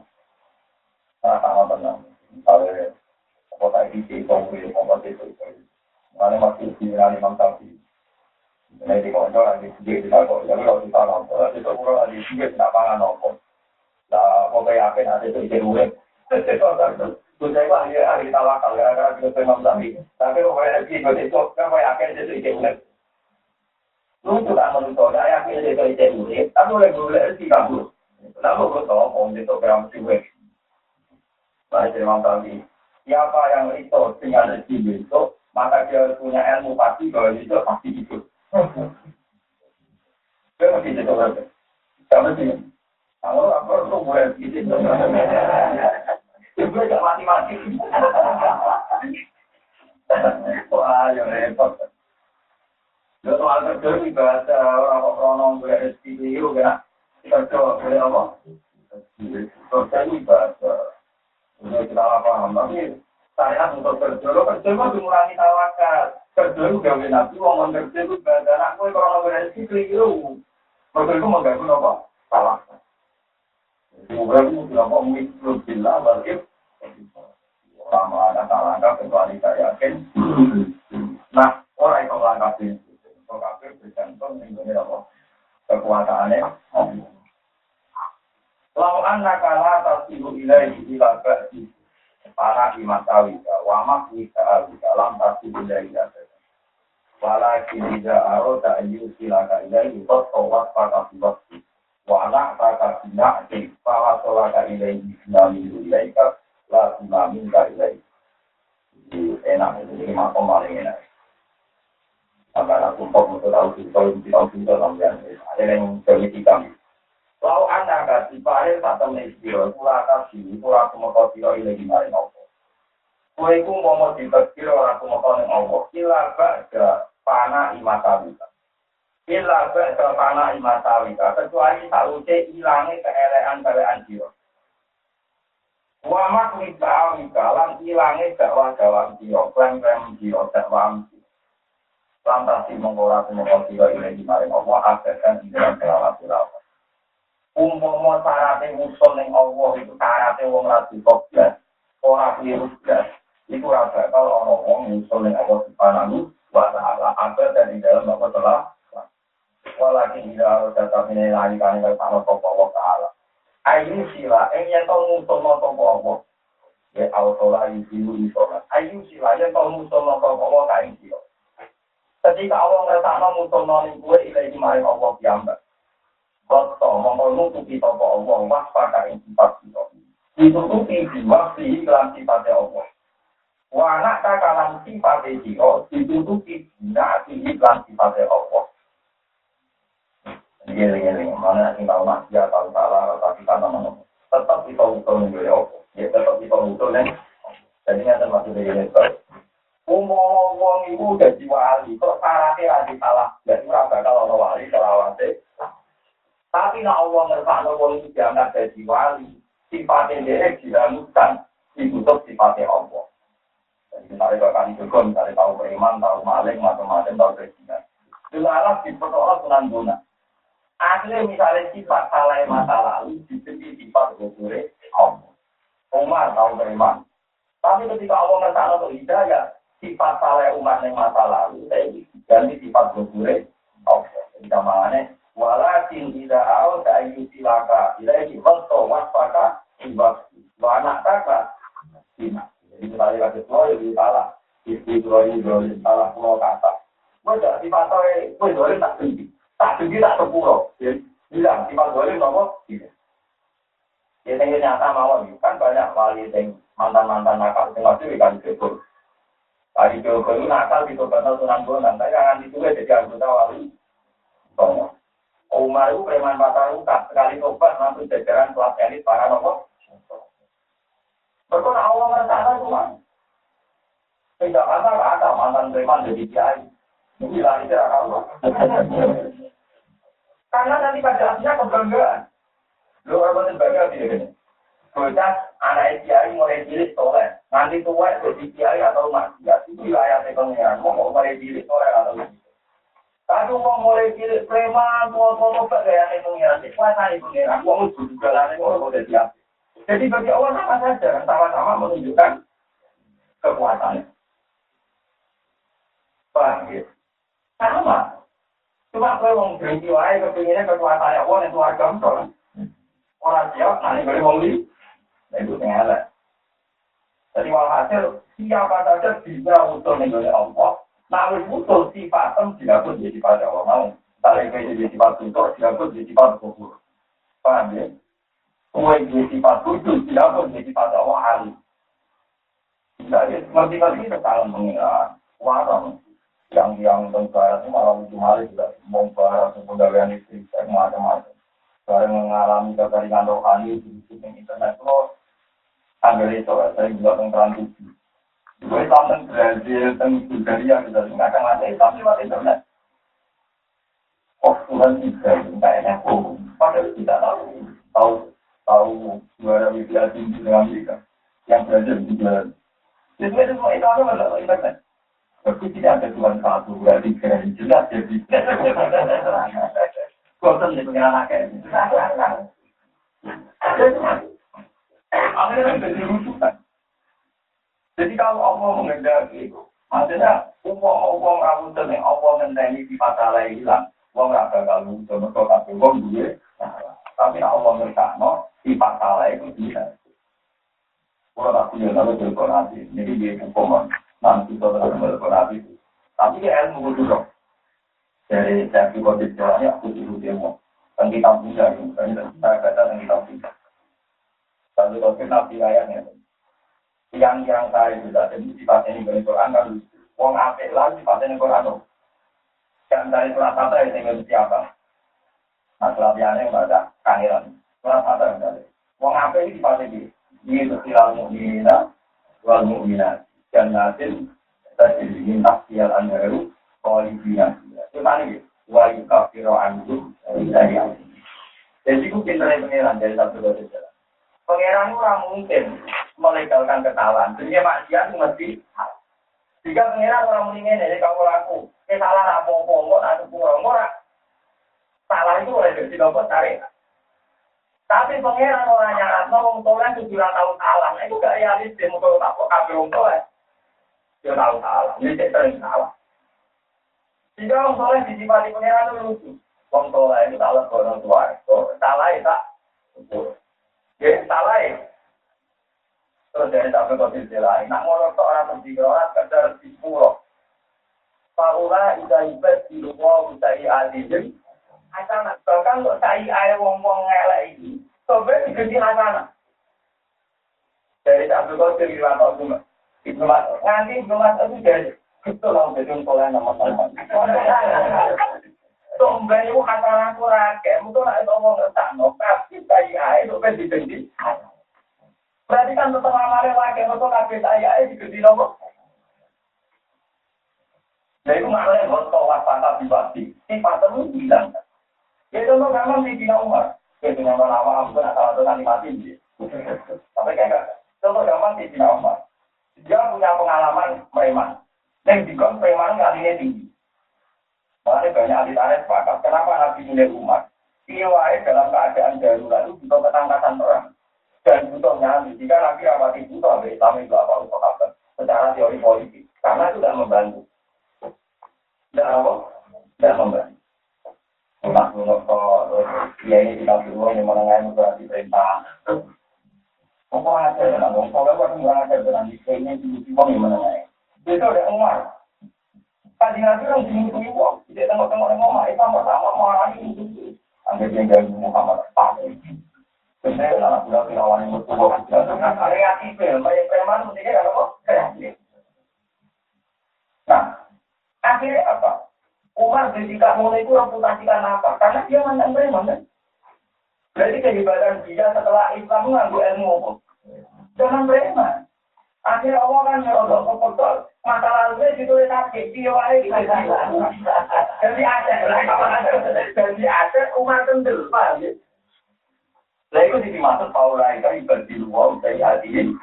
Merasa no tenang. Misalnya, kota ini, kongri, kongri, itu, Mana masih di Imam Tafi. Ini di konco lagi sedih di lagu. Jadi kalau kita nonton, itu kurang lagi sedih, tidak pangan nonton. Nah, pokoknya apa nanti itu ide urep. Saya wah ya hari tawakal gara-gara kita Imam Tafi. Tapi pokoknya lagi itu kan saya yakin itu ide urep. Lucu kan menurut saya yakin itu ide urep. Tapi oleh boleh sih kamu. Kenapa gue om itu gram siwek. Nah, Imam Tafi. Siapa yang itu dengan itu, maka dia punya ilmu pasti bahwa itu pasti itu. Dia mesti. Kamu sih. Kalau apa lu boleh gitu. Gue gak mati-mati. Wah, ya repot. Lo soal kerja ini bahasa orang-orang boleh rezeki itu kan. Kerja boleh apa? Kerja ini. Ini kita paham, tapi saya untuk kerja, lo kerja itu mengurangi tawakal. Kerja itu gawe nabi, ngomong kerja itu bahasa anak gue kalau ngomong rezeki keliru. Kerja itu mengganggu apa? Tawakal. Semoga itu mau mikro bila balik. Orang ada langkah kecuali saya yakin. Nah, orang itu langkah ba'di para imatawika Walakin tidak ayu silaka ilaihi Totowat pada waktu Wala taka bina'ti Fala solaka ilaihi Sinamilu ilaika La sinaminka ilaihi Jadi enak Ini makom paling enak Sampai aku kok untuk tahu kita tahu kita Ada yang bermiti kami Lau anda kasih pare tak temen siro, kula kula aku mau siro ini gimana nopo. Kue ku mau mau dibekir orang aku mau neng Allah. Kila imatawika. Kila baga panah imatawika. Kecuali sauce ilangi keelean keelean siro. Wamak wika wika lan ilangi dakwah dakwah siro, klaim klaim siro, dakwah siro. Lantas si mengkora aku mau kau siro ini gimana Allah. Akhirkan ini dalam kelawat Umpama syaratnya usul ning Allah itu syaratnya wong ra dikoblas, ora keliru blas. Iku ora bakal ana wong usul ning Allah Subhanahu wa taala. Ada dari dalam apa telah Tidak harus tetap ini lagi kan yang sama Allah Taala. Ayu sila, eh yang tahu musuh no Allah. Ya autola yusilu isola. Ayu sila, yang tahu musuh no Allah kain sila. Ketika Allah ngerasa musuh no gue ilahi mari Allah kiamat. Koto mongko nutupi toko Allah waspada ing sifat kita. Ditutupi diwaksi iklan sifatnya Allah. Wanak kakalan sifatnya dia ditutupi dinasi iklan sifatnya Allah. Gini-gini, mana maksiat, tahu salah, tapi karena mana tetap kita ya tetap kita nih. Jadi. Umum ibu udah kok lagi salah, jadi ono wali. Tapi nak Allah wali, sifatnya dia sifatnya Allah. Jadi misalnya bahkan itu, misalnya tahu beriman, tahu maling, macam-macam, tahu presiden. Dilarang dipertolak dengan guna. Akhirnya misalnya sifat salah masa lalu diberi sifat gugure Allah. Umar tahu beriman. Tapi ketika Allah ngerti untuk hidayah, sifat salah umat yang masa lalu, saya ganti sifat gugure Allah. Jadi kamarnya, walakin tidak tahu saya silaka, tidak ini bentuk waspada ibad, anak kakak, Jadi misalnya lagi tua, jadi salah. Istri tua ini salah pulau kata. Gue jadi sifat gue gue tak tinggi. Tak tinggi tak sepuluh. Bilang, sifat boleh nopo? Tidak. Ya, yang nyata mau kan banyak wali yang mantan-mantan nakal. Yang masih kan syukur. Tadi Joko itu nakal di Tobatal Sunan Bonang. Tapi jangan ditulis jadi anggota wali. Tolong. Umar itu preman patah rukat. Sekali tobat langsung jajaran kelas elit para nopo. Berkona Allah merencana cuma. Tidak ada ada mantan preman jadi kiai. Karena nanti pada akhirnya kebanggaan. Lu orang bangga tidak gini. Bocah anak kiai mulai cilik soleh. Nanti tua jadi kiai atau maksiat itu wilayah pengiran. Mau mau mulai cilik soleh atau Tapi mau mulai cilik preman, mau mau mau gaya pengiran. Kuasa pengiran. Mau juga lah, mau mau jadi Jadi bagi Allah sama saja, sama-sama menunjukkan kekuatannya. Paham ya? Sama. Cuma kalau wong berhenti wae kepinginnya kekuatan ya wong itu to. Orang siap nanti boleh wong li. Itu ngelak. Jadi walhasil siapa saja bisa utul nih Allah. Nah, utul sifatem dilaput jadi pada Allah mau. Tarik ke jadi sifat tutur dilaput jadi sifat kubur. Paham ya? Kue jadi sifat tutur dilaput jadi pada Allah alim. Jadi, ngerti-ngerti itu kalau mengira warang yang yang tentara itu malah lucu malah juga mau bahas kebudayaan itu macam-macam. Barang mengalami kekeringan rohani di internet lo ambil itu saya juga tentang transisi. Gue tentang Brazil, tentang Bulgaria, kita nggak akan ada Islam lewat internet. Oh Tuhan tidak, nggak enak. Oh, padahal kita tahu, tahu, tahu juara wilayah tinggi dengan Amerika, yang Brazil juga. Jadi itu semua itu ada internet. Tapi tidak ada Tuhan satu, dua, tiga, jelas jadi. Bosan nih pengen anaknya. Akhirnya menjadi rujukan. Jadi kalau Allah mengendaki, maksudnya uang-uang rawutan yang Allah mengendaki di masalah hilang, uang rasa kalau itu mereka kasih uang dulu Tapi Allah ngertakno di masalah itu bisa. Kalau tak punya lalu berkorasi, jadi dia hukuman nanti kita terus berkorasi. Tapi dia ilmu dulu dong. Dari saya juga bicaranya aku dulu dia mau. Kan kita punya, kan kita kata yang kita punya. Lalu kalau kita ayatnya, yang yang saya sudah jadi sifatnya ini dari Quran kan Wong apik lah sifatnya ini Quran Dan dari surat kata yang tinggal siapa? Nah surat yang baca kangiran. Surat kata yang dari. Wong apik ini sifatnya ini. Ini itu silal mu'minah wal mu'minah. Jannatin ingin taksial anharu kolibina. Itu tadi wa yukafiro anhu dari Jadi itu pintarnya pengeran dari satu dua jalan. Pengeran orang mungkin melegalkan kesalahan. Jadi maksiat mesti jika pengeran orang mendingin dari kamu laku, kesalahan apa-apa, nggak ada kurang, nggak salah itu oleh jadi dapat tarik. Tapi pangeran orang nyarat, ngomong tolong itu bilang tahu salah. Nah, itu gak realistis, mau tak kok tolong. Dia tahu salah, ini dia sering salah. Jika wong tolong disifati pangeran itu lucu. Wong tolong itu salah orang tua. Salah itu tak. Ya, salah ya. Terus dari sampai kondisi lain, nak ngolok seorang tertiga orang kadar di pulau. Paula ida ibad di rumah usai adilin. Hasanah, bahkan untuk saya air wong-wong ngelak ini, Sobat diganti hasanah. Dari cuma. Itu itu itu itu tapi saya itu. Berarti kan tetap kabeh saya diganti nomor. Nah itu itu bilang. Ya contoh memang di Umar. Ya aku salah mati Tapi kayak gampang di Cina Umar. Dia punya pengalaman preman. Dan kon preman ini tinggi. Makanya banyak ahli tarikh sepakat. Kenapa Nabi milih Umar? Iwai dalam keadaan darurat itu butuh ketangkasan perang. Dan butuh nyali. Jika Nabi rapati butuh, Islam itu apa? Apa? Secara teori politik. Karena itu tidak membantu. Tidak apa? Tidak membantu. Nak nunuk ya ini kita dulu yang menengah itu berarti perintah. Ada ya, ini di sini yang. Itu ada Umar. Tadi nanti orang itu tengok-tengok ngomong, itu pertama marah ini. Muhammad. Sebenarnya anak yang kan apa? Nah, akhirnya apa? Umar ketika mulai itu karena apa? Karena dia mantan preman kan? Berarti kehebatan dia setelah Islam mengambil ilmu apa? Jangan preman. Akhirnya Allah kan nyerobok betul. Masa lalunya ditulis sakit. Dia wae Jadi ada. Jadi ada Umar kendel. Pak. Nah itu dimaksud Paula itu ibadah luar dari hadirin.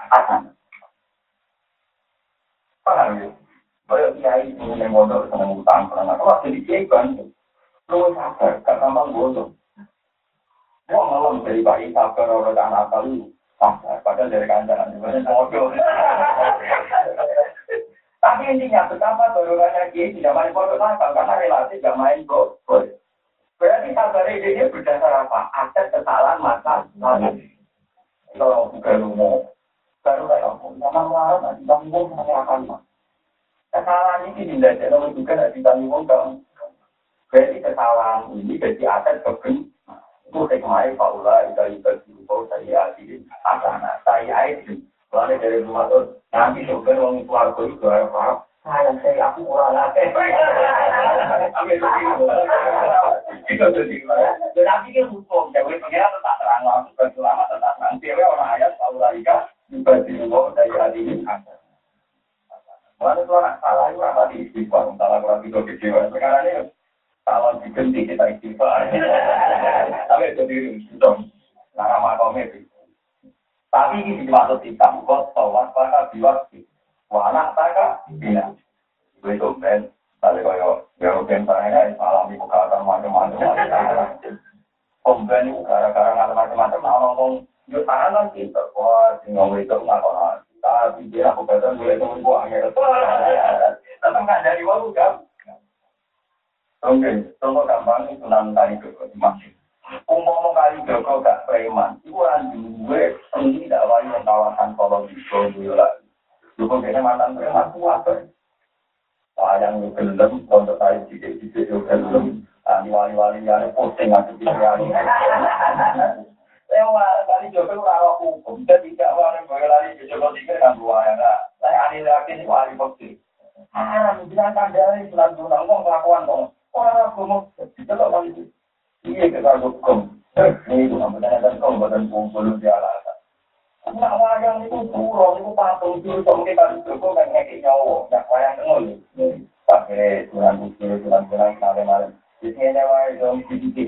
Paham ya? Kiai yang bodoh seneng utang karena kalau jadi kan, lu sabar, gak gampang. Gua malam dari bayi sabar orang anak kali sabar, padahal dari kandangan juga bodoh. Tapi intinya betapa dorongannya kiai tidak main bodoh nakal karena relasi gak main bodoh. Berarti sabar ini berdasar apa? Aset kesalahan masa lalu. Kalau bukan umum, baru kayak kamu, sama melarat, nanti mengerahkan mas. Kesalahan ini tidak ada juga tidak ditanggung kamu. Berarti kesalahan ini jadi aset kebun. Itu hikmahnya Paula itu itu diubah saya adil asana saya itu. Soalnya dari rumah tuh nanti sopir wong keluarga itu apa? Saya saya aku kurang lagi. Itu jadi. Kan hukum, jadi pengiran tetap terang langsung berselama tetap terang. Dewa orang ayat Paula itu juga diubah saya adil asana. Mana tuh anak salah itu apa di istighfar, salah kurang itu kecewa. Sekarang ini kalau diganti kita istighfar. Tapi itu diri dong. Nah, nama kau Tapi ini dimaksud hitam kok tawar pada biwak Wah anak taka bina. Itu ben. Tadi kau ya ben saya alami kekalahan macam-macam. Komplain itu gara-gara macam-macam. Nah, ngomong yuk tangan kan kita. Wah, ngomong itu nggak tapi dia aku kata temen gua akhirnya tetap nggak dari waktu kan oke contoh gampang itu nanti ke masih umum kali joko gak preman. Itu kan dua seni dakwah yang kawasan kalau di kayaknya mantan preman kuat kan sayang lu gelem untuk saya jidik jidik lu gelem wali-wali yang posting aja di kali Joko rawat hukum. Wali bagi lari Joko tiga kan dua ya saya aneh lagi wali ah kandai bulan bulan ngomong kelakuan dong orang itu loh kali itu iya kita hukum ini itu namanya dan kau badan belum dialasan Nak wayang itu burung, itu patung, mungkin kalau kan nak di di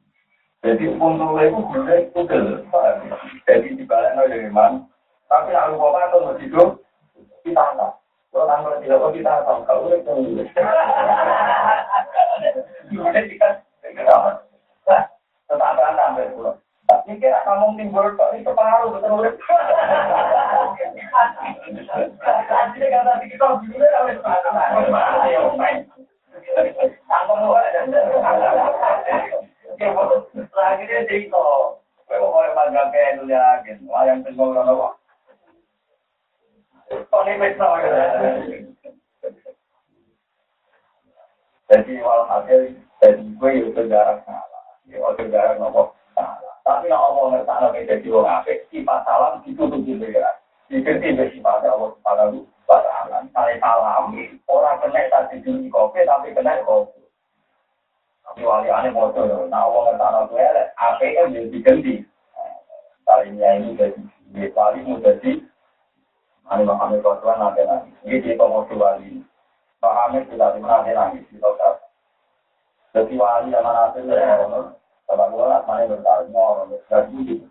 Jadi puntel itu gue pukul. Jadi dibalik dari mana? Tapi lupa kan tuh hidup kita. Kalau tanpa tidak kita tahu kalau itu. Kemudian kita kita tetap berantem betul. Ini kira kamu timbul kok ini separuh betul. Jadi kata kita Lagi dia cerita, kalau orang bangga kayak dulu ya, gitu. Yang tengok orang Jadi walhasil jadi gue itu jarak salah, itu jarak nopo salah. Tapi nak Allah ngerti anak jadi orang apik, sifat salam ditutup gitu ya. Dikerti bersifat Allah pada alam. Kali salam orang kena tadi di kopi tapi kena kopi. Tapi wali aneh motor, nah ngerti anak gue apik kan jadi diganti. Kalinya ini jadi wali mau Ani Muhammad Rasulullah nanti nanti. Ini di Tomo Wali. Muhammad tidak nanti nanti di Tomo. Jadi wali ya, kalau gue lah mana bertaruh nyolong, dan budi.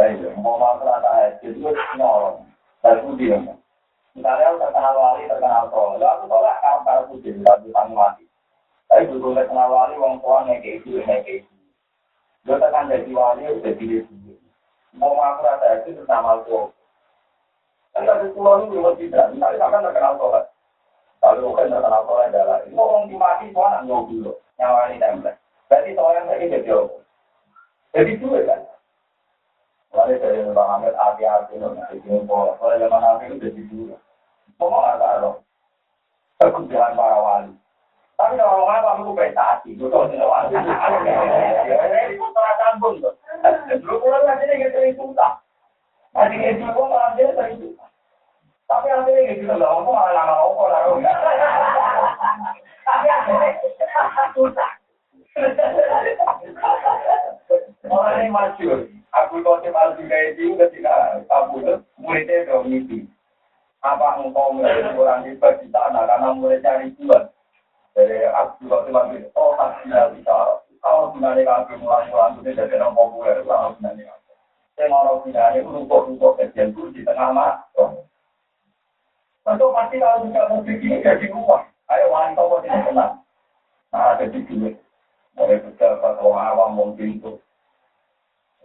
Eh, mau masalah tak itu nyolong, dan budi kan. Misalnya terkenal wali, terkenal tol, lalu tolak kalau para budi, lalu tanggung mati. Tapi betul terkenal wali, wong tua ngeke itu, ngeke itu. Gue tekan wali, udah pilih Mau masalah tak itu terkenal tol. Karena di pulau ini belum tidak, nanti akan terkenal sholat. Kalau bukan terkenal sholat adalah, itu orang dimati semua anak dulu, nyawa ini template. Berarti yang tadi jadi apa? Jadi dua kan? Dari Bang Ahmed, hati-hati. Soalnya zaman nanti itu jadi dua. Mau nggak tahu? Kebutuhan para wali. Tapi kalau orang tidak wali. Itu salah sambung tuh. Dulu pulang nanti dia gitu susah. Nanti dia tapi gitu aku. Tapi akhirnya susah. Orang ini masyur. Aku kau cepat juga itu ketika kabur muridnya udah mimpi. Apa engkau mulai orang di sana karena mulai cari bulan. Jadi aku cepat itu, oh tak bisa. Kalau sebenarnya kaki mulang-mulang itu jadi orang populer, kalau sebenarnya. Saya mau rumput-rumput kecil di tengah mas. Tentu pasti kalau bisa mobil ini jadi rumah. Ayo wanita kok tidak tenang. Nah, jadi duit. Mulai pejabat, orang awam, mungkin itu.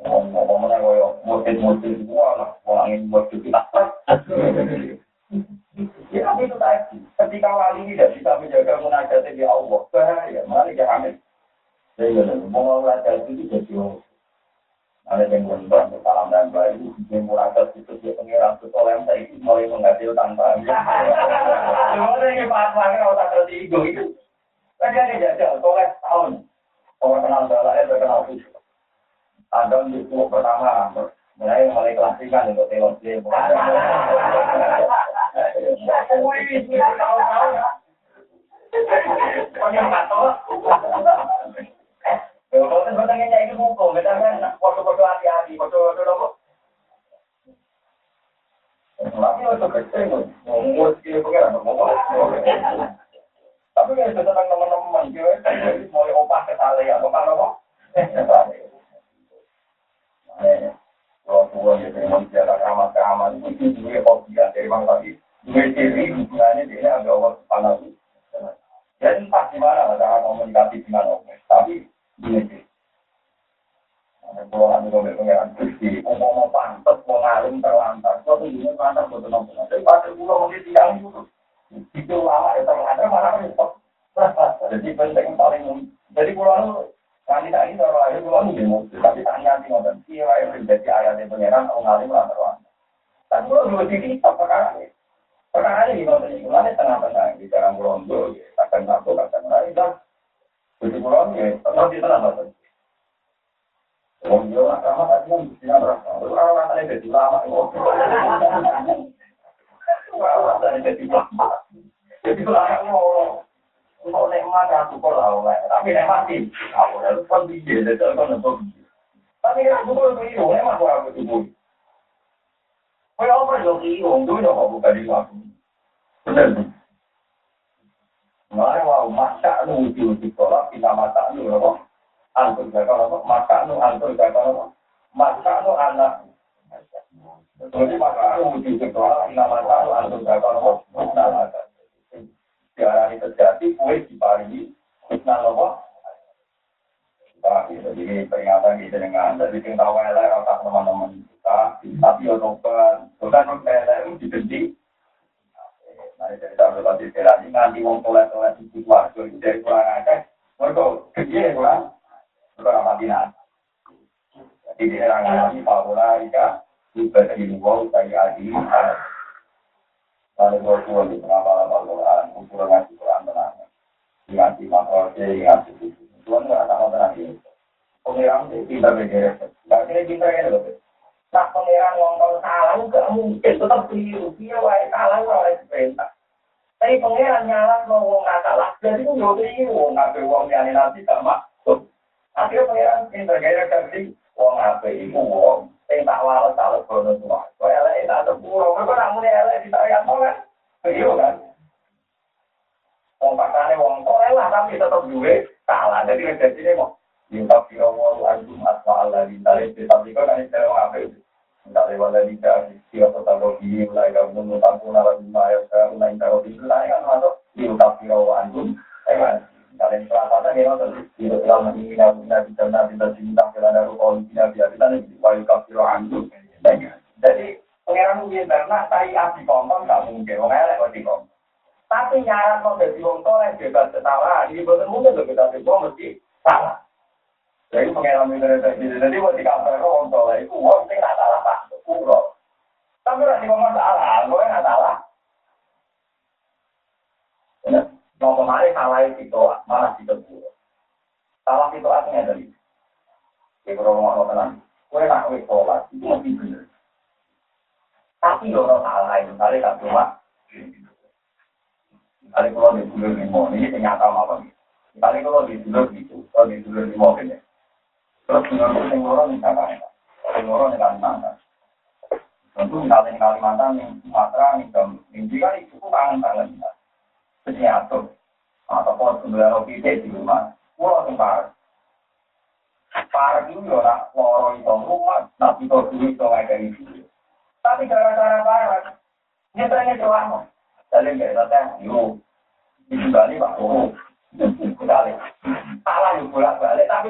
Ngomong-ngomongnya kaya mobil-mobil semua lah. Orang ini buat Kita diarani terjadi kue diparingi fitnah apa? Jadi peringatan kita dengan jadi kita tahu elek teman-teman kita, tapi ya tobat, bukan elek itu dibenci. Nah, dari tahun tadi berani nanti wong tolak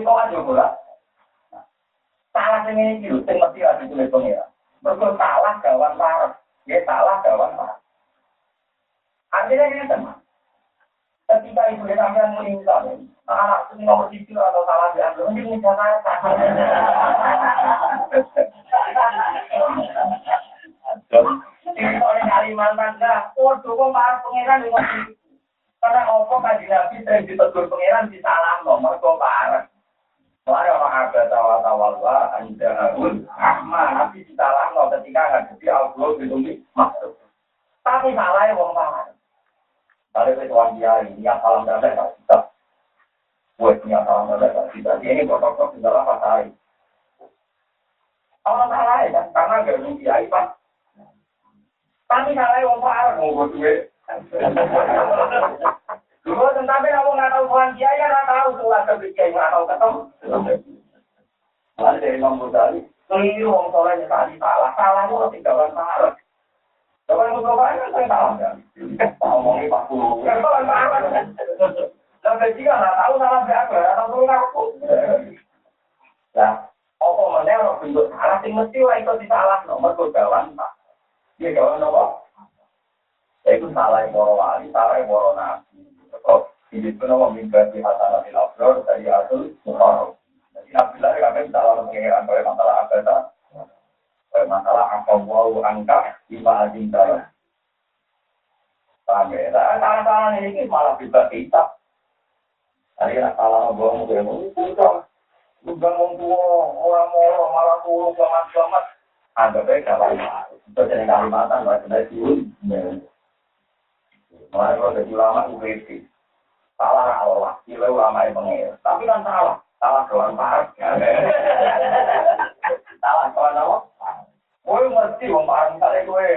kok aja bolak. Salah yang ini yuk, yang mesti ada tulis pengira. Mereka salah gawan parah. Ya salah gawan parah. Artinya ini teman. Ketika ibu dia sampai meninggal, anak itu nomor sisi atau salah diambil, mungkin bisa Ini oleh Kalimantan dah, waduh kok marah pangeran di Karena opo kaji nabi sering ditegur pangeran di salah nomor kok parah. Mari orang ada tawa tawa lah, anda harus ahma di salah nomor ketika jadi Allah itu masuk. Tapi salah ya wong parah. Kalau itu tuan dia ini yang salam nggak bisa. Buat punya salam nggak bisa. Dia ini kotor-kotor di dalam pasari. Allah salah ya, karena gak mungkin kiai pak. Tapi salah wong parah mau buat duit. Dulu tetapi kamu nggak tahu Tuhan kiai ya nggak tahu. Surat ke kiai nggak tahu ketemu. Mana dari Imam Ghazali, keliru wong soleh tadi salah, salah itu tinggalan parah. Kalau yang Mustafa kan saya salah? Kan. Ngomongin Pak Guru, salah? Parah. Dan ketika nggak tahu salah? Siapa, atau tahu ngaku. Nah, apa mana orang bentuk salah? Sing mesti lah itu disalah. Nomor kegawan pak dia gawan apa itu salah yang wali salah yang nabi kok ini pun nama mimpi di hasan nabi labdor dari jadi nabi lah kami salah mengingatkan kalau masalah agama kalau masalah apa wow angka lima ajin salah paham ya? Salah-salah ini malah bisa kita ini salah ngomong ngomong itu Bukan wong tua, orang malah turun banget banget. Anggap aja kalah Itu jadi Kalimantan, Kena Siun. Mulai kalau jadi ulama UPP. Salah Allah, kira ulama yang pengir. Tapi kan salah. Salah kawan Pak. Salah kawan apa? Kowe mesti wong parang misalnya kowe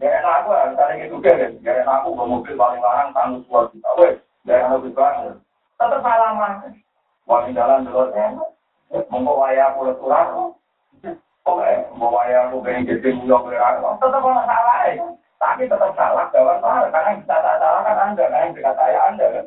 enak aku, misalnya gitu kan, enak aku bawa mobil paling larang tanggung kita, weh, gak enak lebih banget. Tetap salah mas. Wong jalan dulu, membawa aku leturan, Oke, mau yang aku pengen jadi mulia berapa? Tetap orang salah ya. Tapi tetap salah, jawab salah. Karena bisa salah kan anda, karena yang dekat saya anda kan.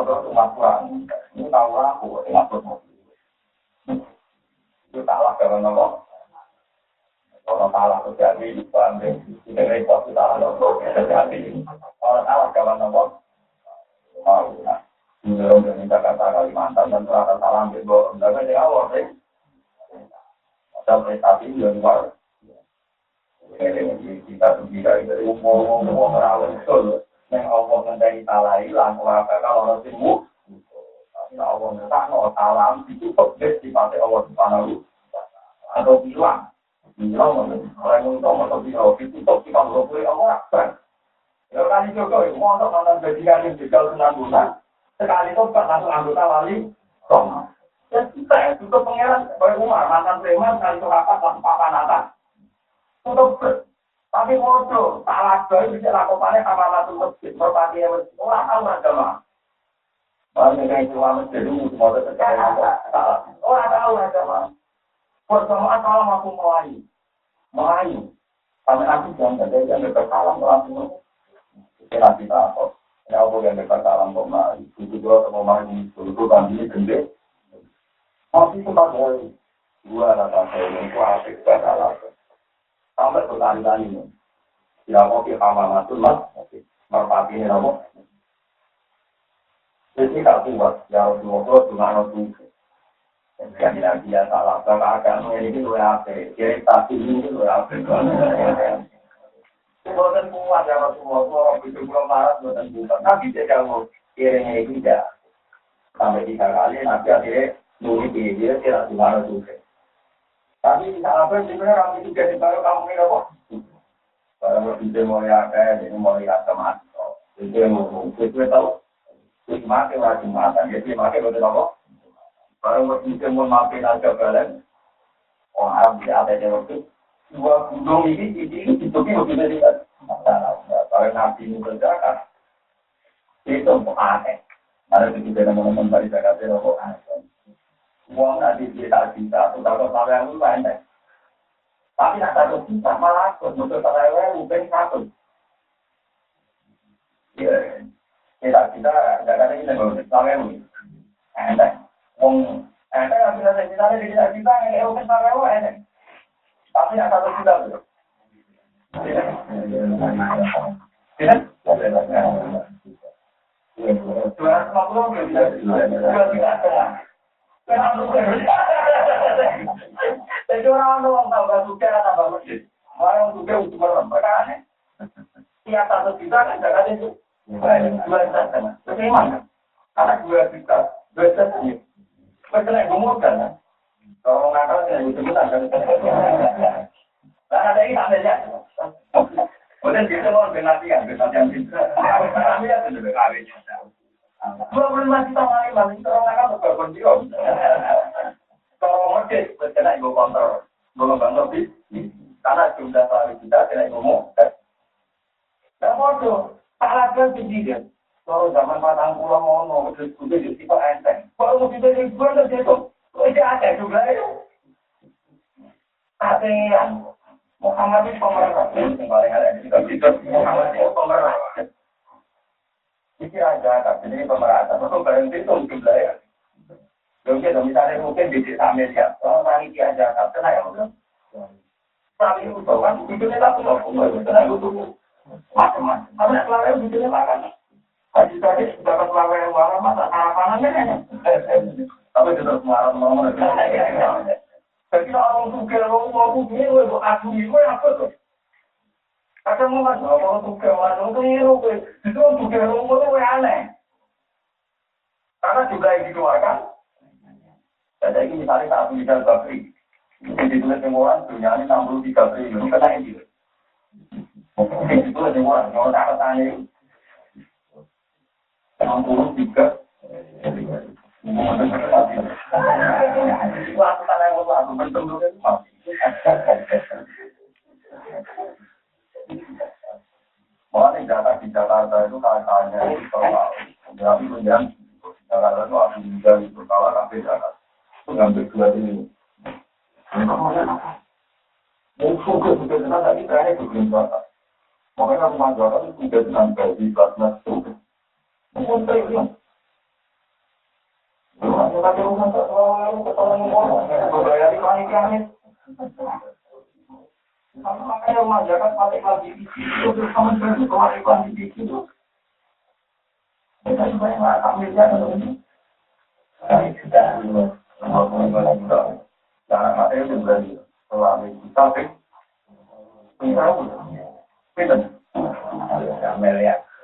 rumah kurang ini tahu aku mau untuk bajingan yang juga senang bulan sekali itu langsung anggota wali Roma Ya kita ya, tutup pangeran, kayak Umar, mantan preman, kali itu apa, langsung papan atas. Tutup tapi bodoh, salah gue bisa lakukannya sama masuk masjid, merpati yang masjid, orang tahu agama. Banyak yang keluar masjid semua terjadi, salah. Orang tahu agama. Bersamaan salah aku melayu. Melayu. Sampai nanti jangan terjadi, jangan bersalam, langsung. Kita nanti takut. Ya Allah yang bersalam, kok melayu. Itu juga melayu, itu tadi gede. Tapi sempat dari rata saya itu asik. Sampai berkali-kali ini. Tidak mau kita matul mas, merpati ini nopo. Jadi tak kuat, ya Rasulullah cuma nopo. Yang tidak dia salah, karena ini luar apa? Jadi tapi ini luar apa? Bukan kuat ya Rasulullah, orang itu belum marah, bukan kuat. Tapi dia kirimnya tidak sampai tiga kali, nanti akhirnya Nuri dia tidak di mana juga. Tapi kita apa sebenarnya kami juga di baru kamu ini apa? Barang berpikir mau ya kayak ini mau lihat sama Jadi mau kita tahu. Jadi makai wajib makan. Jadi makai betul apa? Barang berpikir mau makan aja kalian. Orang Arab di atas dua gunung ini ini itu bisa dilihat. Masalah. Kalau nabi ini berjalan itu aneh. Ada juga teman-teman dari Jakarta itu aneh. Uang nanti kita bisa, sudah kau sampai yang pendek. Tapi nak satu juta malah ikut, untuk sampai yang mungkin satu. Ya, kita kita nggak ada kita sampai yang. Uang pendek nggak bisa saya kita yang mungkin sampai yang pendek. Tapi nak satu juta tuh. Tidak. Tidak. Dua ratus lima puluh bisa. Dua juta. Jadi orang orang tambah suka kan itu dua dua dua kan? Kalau benar kan? Karena ada ini ya. Kemudian kita mau benatian, benatian kita. Kami ya sudah kawin. Dua masih orang nakal berkorban. Kalau ngecek, kena ibu kontrol, mengembang lebih. Karena jumlah kali kita kena ngomong. Dan bodoh, salah kan tinggi. Kalau zaman matang pulau ngono, udah udah jadi tipe enteng. Kalau mau jadi gue udah itu, udah ada juga itu. Muhammad itu pemerintah. Yang paling ada di situ, Muhammad itu pemerintah. Iki aja, tapi ini pemerintah. Kalau berhenti itu jumlah ya. Mungkin misalnya mungkin di desa orang ini aja, kena ya mungkin. Tapi itu kan, bujurnya tak punya, punya, punya, punya, macam-macam. Tapi selawai bujurnya makan. Tadi tadi dapat selawai warna masa sarapanannya kan. Tapi tetap marah mau Jadi orang suka orang punya, gue aku gue apa tuh? Kadang mau masuk orang suka orang keliru, itu suka orang gue aneh. Karena juga yang dikeluarkan. Jadi ini misalnya satu misal bakri, itu ditulis yang orang dunia ini 63 triliun, kena ini. Itu ada orang, kalau tak tanya, enam puluh Mulai data di Jakarta itu katanya tapi kemudian Jakarta itu aku juga itu kalau sampai Jakarta dua ini. Terakhir ke Jakarta. Makanya itu gaji kelas itu. Mungkin saya bilang. Tapi rumah tak selalu ketemu orang. Bayar di panik Makanya rumah itu situ. Kita nggak ini.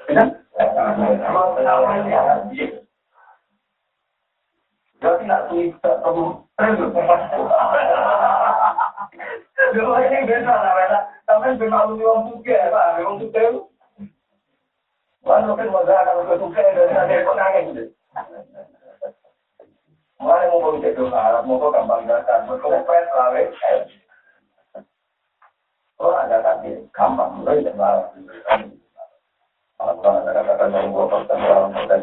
Kita. Kita jadi nak kamu Dulu ini beda lah, suka, pak. Kan mau kalau ada gitu. Mulai mau bawa mau gampang mau. Oh ada apa ada kata-kata yang gua pasang dalam proses.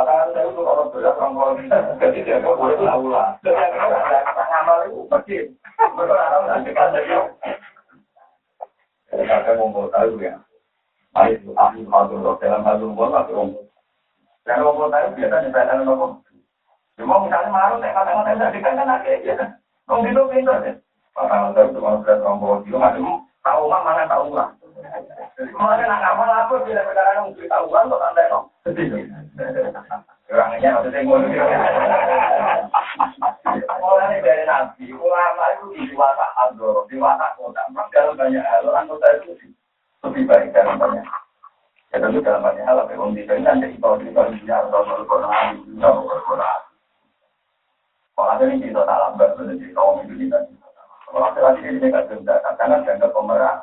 Katakan saya orang jadi dia nggak boleh tahu lah. Ngamal itu pergi. Orang nanti kan jadi. Kadang mau tahu ya. Ahli dalam atau. Dan tahu. Cuma misalnya saya saya kan ya. Itu deh. Orang tahu cuma berat orang bawa itu macam tahu mah mana tahu lah. Jadi kemarin nak ngamal apa bila sekarang mungkin tahu kan kok anda. Orangnya maksudnya ngono. Mulai dari nabi, ulama itu di diwata agor, di watak kota. Dalam banyak hal orang kota itu lebih baik dalam banyak. Ya tentu dalam banyak hal, tapi orang bisa nanti kalau kita bisa atau berkoran, bisa berkoran. Kalau ada yang kita salah benar di kaum itu kita. Kalau ada lagi ini kan sudah karena dianggap pemerah.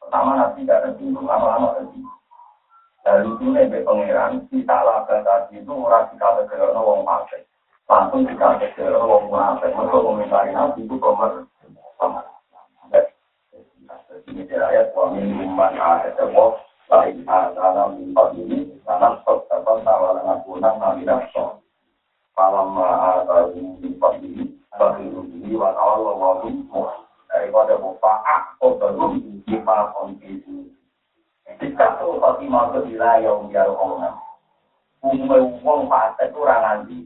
Pertama nanti tidak ada lama-lama lagi. Dari itu nih pangeran kita lakukan tadi itu orang kita ke wong partai. Langsung kita ke wong munafik. Mereka komentari nanti itu pemerah. Ini ayat wa min ahada wa lain ada min ini karena stok terbang tawaran aku nang namidah so. Malam mau ke wilayah biar orang umum uang partai itu orang nanti.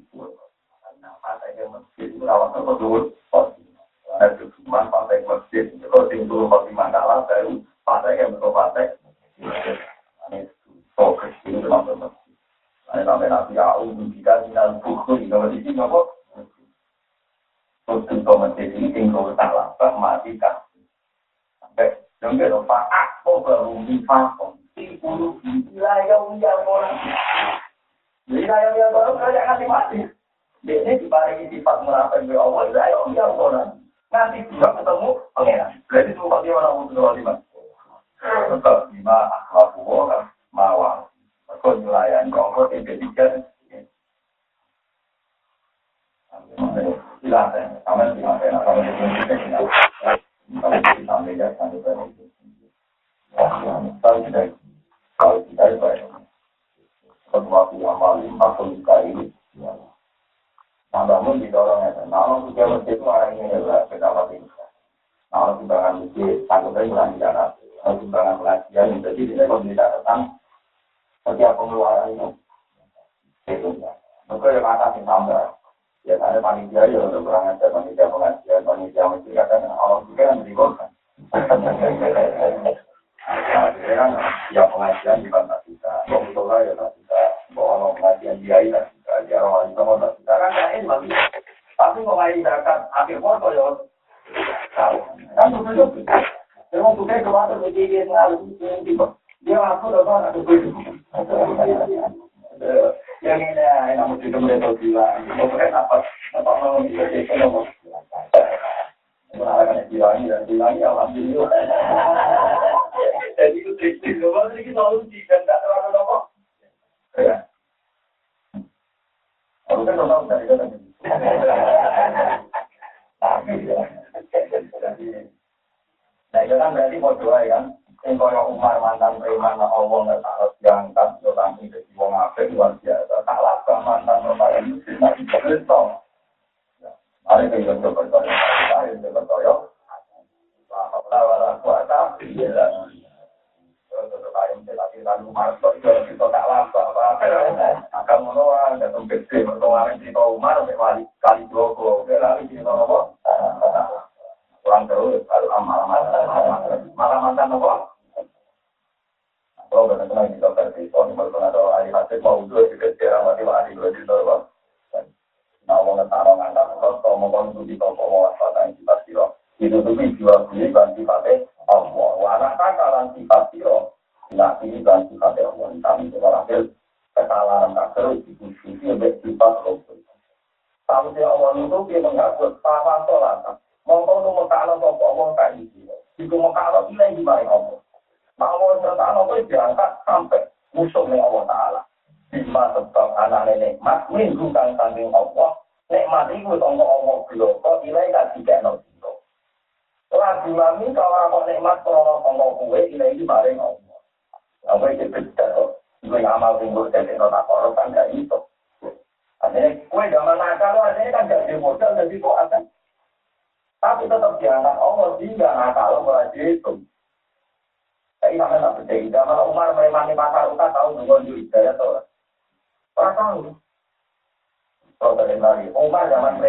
Ada yang coba coba, ada yang coba coba. Wala kuasa, iya. Tetapi lalu Umar kok kita tak apa. Akan menolak dan gede pertolongan kita Umar wali kali Joko, kali kita apa? Kurang terus, kalau amal malah mantan? Kalau benar benar kita versi, kalau di ada ahli hadis mau dua juga sekarang mati mati dua apa? Ngetaro ngantar terus, kalau mau konsumsi toko mau waspada yang kita siro, itu tuh jual beli dan sifatnya Allah. Anak kakak sifat siro, ini dan sifatnya Allah. Kami juga hasil kesalahan kakak itu sisi lebih sifat Allah. Dia Allah dia mengaku papa sholat, mau tahu nomor kalau sopo Allah. Jika mau kalau nilai di mana Allah. Nah, Allah diangkat sampai musuh nih Allah Ta'ala. Bima sebab anak nenek mat, minggu kang tanding Allah. Itu tonggo Allah belum, nilai gak tidak no bilo. Lagi mami kalau aku nikmat kalau tonggo kue, nilai ini bareng Allah. Apa itu beda kok. Gue amal tinggal jadi nona korup kan gak itu. Artinya kue zaman nakal, kan gak modal, jadi kok ada. Tapi tetap diangkat Allah, sehingga nakal, mulai dihitung. Tapi sampai tak zaman Umar memang pasar uka tahu juga di hidayah atau Orang tahu. Kalau dari lagi, Umar zaman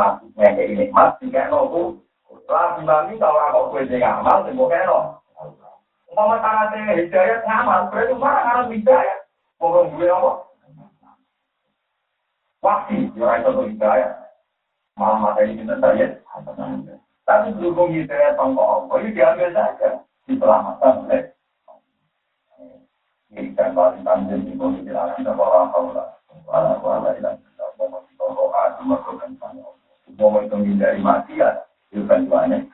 Allah masih ngekei nikmat jika nopo. Lah bima minggu kalau aku kue dengan amal sembuh keno. Umpama tangan hidayat ngamal berarti mana harus hidayat. Ngomong gue apa? Waktu, ya itu hidayat. Malah mata ini kita saya. Tapi berhubung itu ya tongkol, oh ini diambil saja, diselamatkan oleh kan di bumi dilarang dan orang tahu lah. Walau walau ilang kita mau masih tongkol adu masuk Mau menghindari maksiat, ya, itu bantuannya.